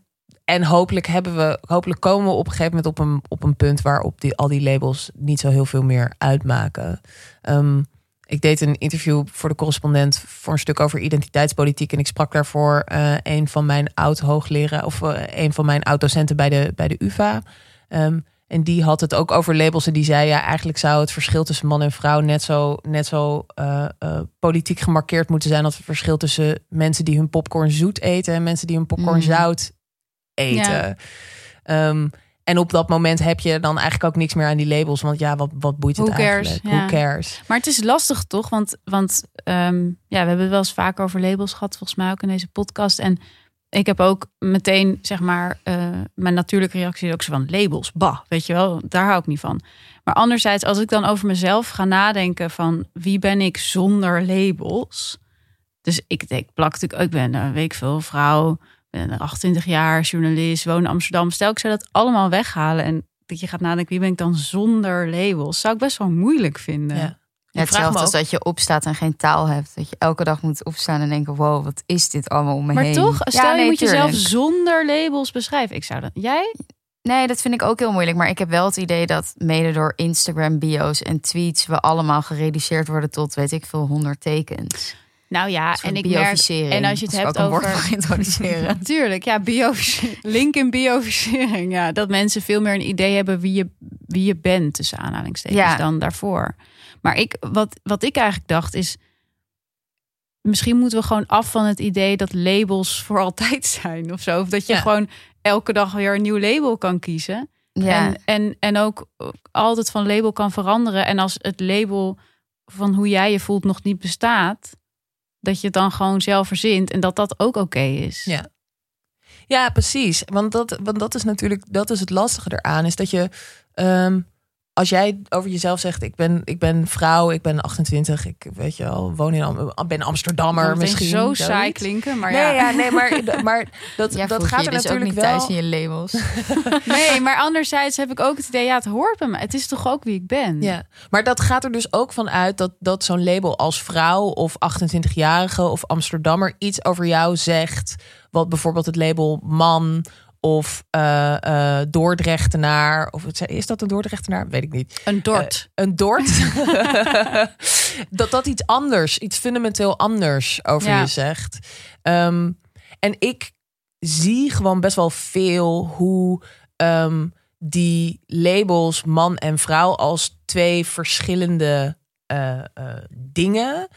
en hopelijk hebben we, hopelijk komen we op een gegeven moment op een, op een punt waarop die, al die labels niet zo heel veel meer uitmaken. Ehm, ik deed een interview voor de correspondent voor een stuk over identiteitspolitiek. En ik sprak daarvoor eh een van mijn oud-hoogleraar of eh, een van mijn oud-docenten bij de, bij de UVA. Ehm, en die had het ook over labels. En die zei ja, eigenlijk zou het verschil tussen man en vrouw net zo, net zo eh, eh, politiek gemarkeerd moeten zijn als het verschil tussen mensen die hun popcorn zoet eten en mensen die hun popcorn Mm. zout eten. Ehm, en op dat moment heb je dan eigenlijk ook niks meer aan die labels. Want ja, wat, wat boeit het Who cares? eigenlijk? Ja. Who cares? Maar het is lastig toch? Want, want ehm, ja, we hebben het wel eens vaker over labels gehad, volgens mij ook in deze podcast. En ik heb ook meteen, zeg maar, eh, mijn natuurlijke reactie is ook zo van labels. Bah, weet je wel, daar hou ik niet van. Maar anderzijds, als ik dan over mezelf ga nadenken van wie ben ik zonder labels. Dus ik denk, plak natuurlijk, ik ben een week veel vrouw, ben 28 jaar, journalist, woon in Amsterdam. Stel ik zou dat allemaal weghalen en dat je gaat nadenken, wie ben ik dan zonder labels? Zou ik best wel moeilijk vinden. Ja. Ja, hetzelfde als dat je opstaat en geen taal hebt. Dat je elke dag moet opstaan en denken: wow, wat is dit allemaal om me Maar heen? toch, Ja, stel je moet jezelf tuurlijk. zonder labels beschrijven. Ik zou dat. Jij? Nee, dat vind ik ook heel moeilijk. Maar ik heb wel het idee dat mede door Instagram bio's en tweets we allemaal gereduceerd worden tot weet ik veel 100 tekens. Nou ja, en ik merk. En als je het hebt over. introduceren. Natuurlijk, ja. Link in biofisering. Ja, dat mensen veel meer een idee hebben wie je, wie je bent, tussen aanhalingstekens, Ja. dan daarvoor. Maar ik, wat, wat ik eigenlijk dacht is. Misschien moeten we gewoon af van het idee dat labels voor altijd zijn of zo. Of dat je Ja. gewoon elke dag weer een nieuw label kan kiezen. Ja, En, en, en ook altijd van label kan veranderen. En als het label van hoe jij je voelt nog niet bestaat, dat je het dan gewoon zelf verzint en dat dat ook oké is. Ja. Ja, precies. Want dat, want dat is natuurlijk dat is het lastige eraan. Is dat je. ehm, als jij over jezelf zegt, ik ben, ik ben vrouw, ik ben 28, ik weet je wel, woon in Am- ben Amsterdammer misschien. zo saai klinken, maar nee, ja. ja. nee, maar, maar dat, Jij dat gaat je er dus ook natuurlijk niet wel. thuis in je labels. Nee, maar anderzijds heb ik ook het idee, ja, het hoort bij mij. Het is toch ook wie ik ben. Ja, maar dat gaat er dus ook van uit dat, dat zo'n label als vrouw of 28-jarige of Amsterdammer iets over jou zegt. Wat bijvoorbeeld het label man of eh, eh, Dordrechtenaar. Of is dat een Dordrechtenaar? Weet ik niet. Een dort. Een Dort. dat dat iets anders, iets fundamenteel anders over Ja. je zegt. Ehm, en ik zie gewoon best wel veel hoe ehm, die labels man en vrouw als twee verschillende eh, eh, dingen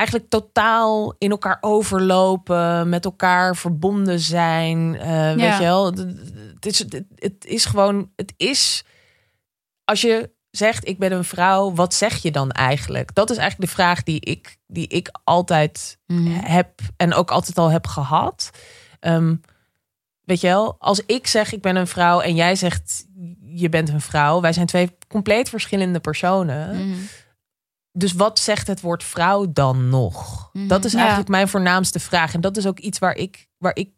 eigenlijk totaal in elkaar overlopen, met elkaar verbonden zijn. eh, Weet je wel, het is, het, het is gewoon, het is als je zegt ik ben een vrouw, wat zeg je dan eigenlijk? Dat is eigenlijk de vraag die ik, die ik altijd Mhm. heb en ook altijd al heb gehad. Ehm, weet je wel, als ik zeg ik ben een vrouw en jij zegt je bent een vrouw, wij zijn twee compleet verschillende personen. Mhm. Dus wat zegt het woord vrouw dan nog? Mhm. Dat is Ja. eigenlijk mijn voornaamste vraag. En dat is ook iets waar ik, waar ik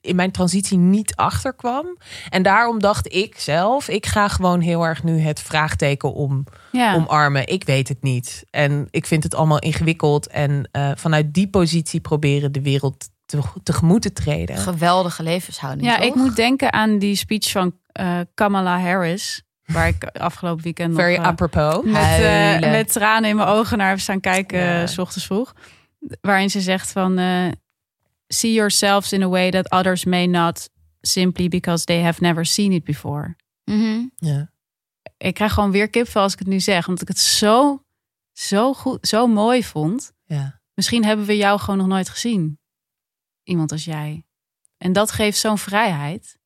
in mijn transitie niet achter kwam. En daarom dacht ik zelf, ik ga gewoon heel erg nu het vraagteken om, Ja. omarmen. Ik weet het niet. En ik vind het allemaal ingewikkeld. En eh, vanuit die positie proberen de wereld te, tegemoet te treden. Geweldige levenshouding. ja, toch? ik moet denken aan die speech van eh, Kamala Harris. Waar ik afgelopen weekend Very nog... eh, apropos. met, eh, met tranen in mijn ogen naar heb staan kijken, Ja. eh, s ochtends vroeg. Waarin ze zegt van... eh, See yourselves in a way that others may not... Simply because they have never seen it before. Mhm. Ja. Ik krijg gewoon weer kipvel als ik het nu zeg. Omdat ik het zo, zo goed, zo mooi vond. Ja. Misschien hebben we jou gewoon nog nooit gezien. Iemand als jij. En dat geeft zo'n vrijheid.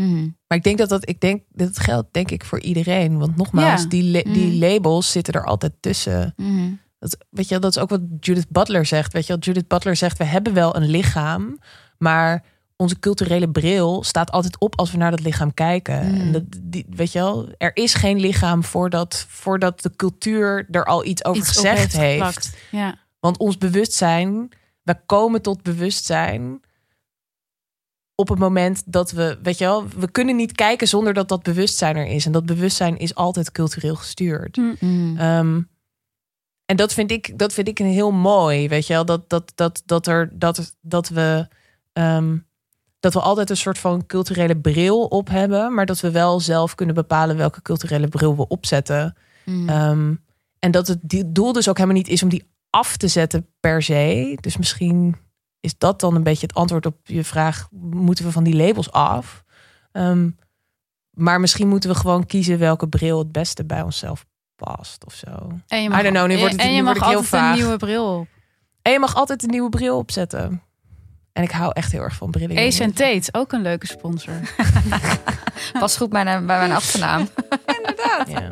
Mhm. Maar ik denk dat dat, ik denk, dat geldt denk ik voor iedereen. Want nogmaals, Ja. die, die Mhm. labels zitten er altijd tussen. Mhm. Dat, weet je, dat is ook wat Judith Butler zegt. Weet je, Judith Butler zegt: we hebben wel een lichaam, maar onze culturele bril staat altijd op als we naar dat lichaam kijken. Mm. En dat, die, weet je wel, er is geen lichaam voordat, voordat de cultuur er al iets over Iets gezegd heeft. geplakt. Ja. Want ons bewustzijn, we komen tot bewustzijn op het moment dat we, weet je wel, we kunnen niet kijken zonder dat dat bewustzijn er is. En dat bewustzijn is altijd cultureel gestuurd. Mhm. Ehm, en dat vind ik, dat vind ik een heel mooi, weet je wel, dat, dat, dat, dat, er, dat, dat we. ehm, dat we altijd een soort van culturele bril op hebben, maar dat we wel zelf kunnen bepalen welke culturele bril we opzetten. Mhm. Ehm, en dat het doel dus ook helemaal niet is om die af te zetten per se. Dus misschien is dat dan een beetje het antwoord op je vraag: moeten we van die labels af? Ehm, maar misschien moeten we gewoon kiezen welke bril het beste bij onszelf past of zo. En je I don't know, nu wordt het- en je mag heel altijd vaag. een nieuwe bril op. En je mag altijd een nieuwe bril opzetten. En ik hou echt heel erg van brillen. Ace en Tate, ook een leuke sponsor. Pas goed bij, mijn- bij mijn achternaam. Ja.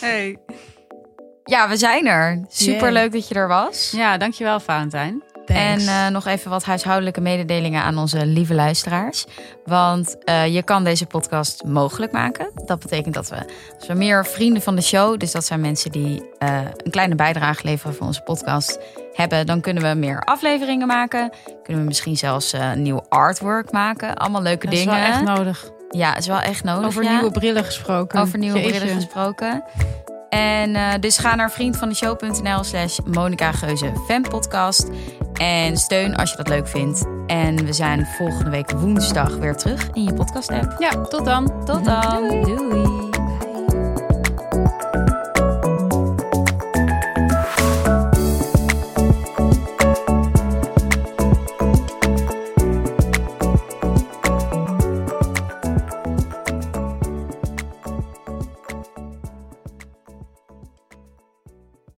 Hey. Ja, we zijn er. Super leuk dat je er was. Ja, dankjewel Valentijn. En eh, nog even wat huishoudelijke mededelingen aan onze lieve luisteraars. Want eh, je kan deze podcast mogelijk maken. Dat betekent dat we, als we meer vrienden van de show, dus dat zijn mensen die eh, een kleine bijdrage leveren voor onze podcast, hebben, dan kunnen we meer afleveringen maken. Kunnen we misschien zelfs nieuw artwork maken. Allemaal leuke dat is dingen. wel echt nodig. ja, is wel echt nodig. Over ja. nieuwe brillen gesproken. Over nieuwe Jeetje. brillen gesproken. En eh, dus ga naar vriendvandeshow.nl slash Monica Geuze fanpodcast. En steun als je dat leuk vindt. En we zijn volgende week woensdag weer terug in je podcast app. Ja, tot dan. Tot dan. Doei.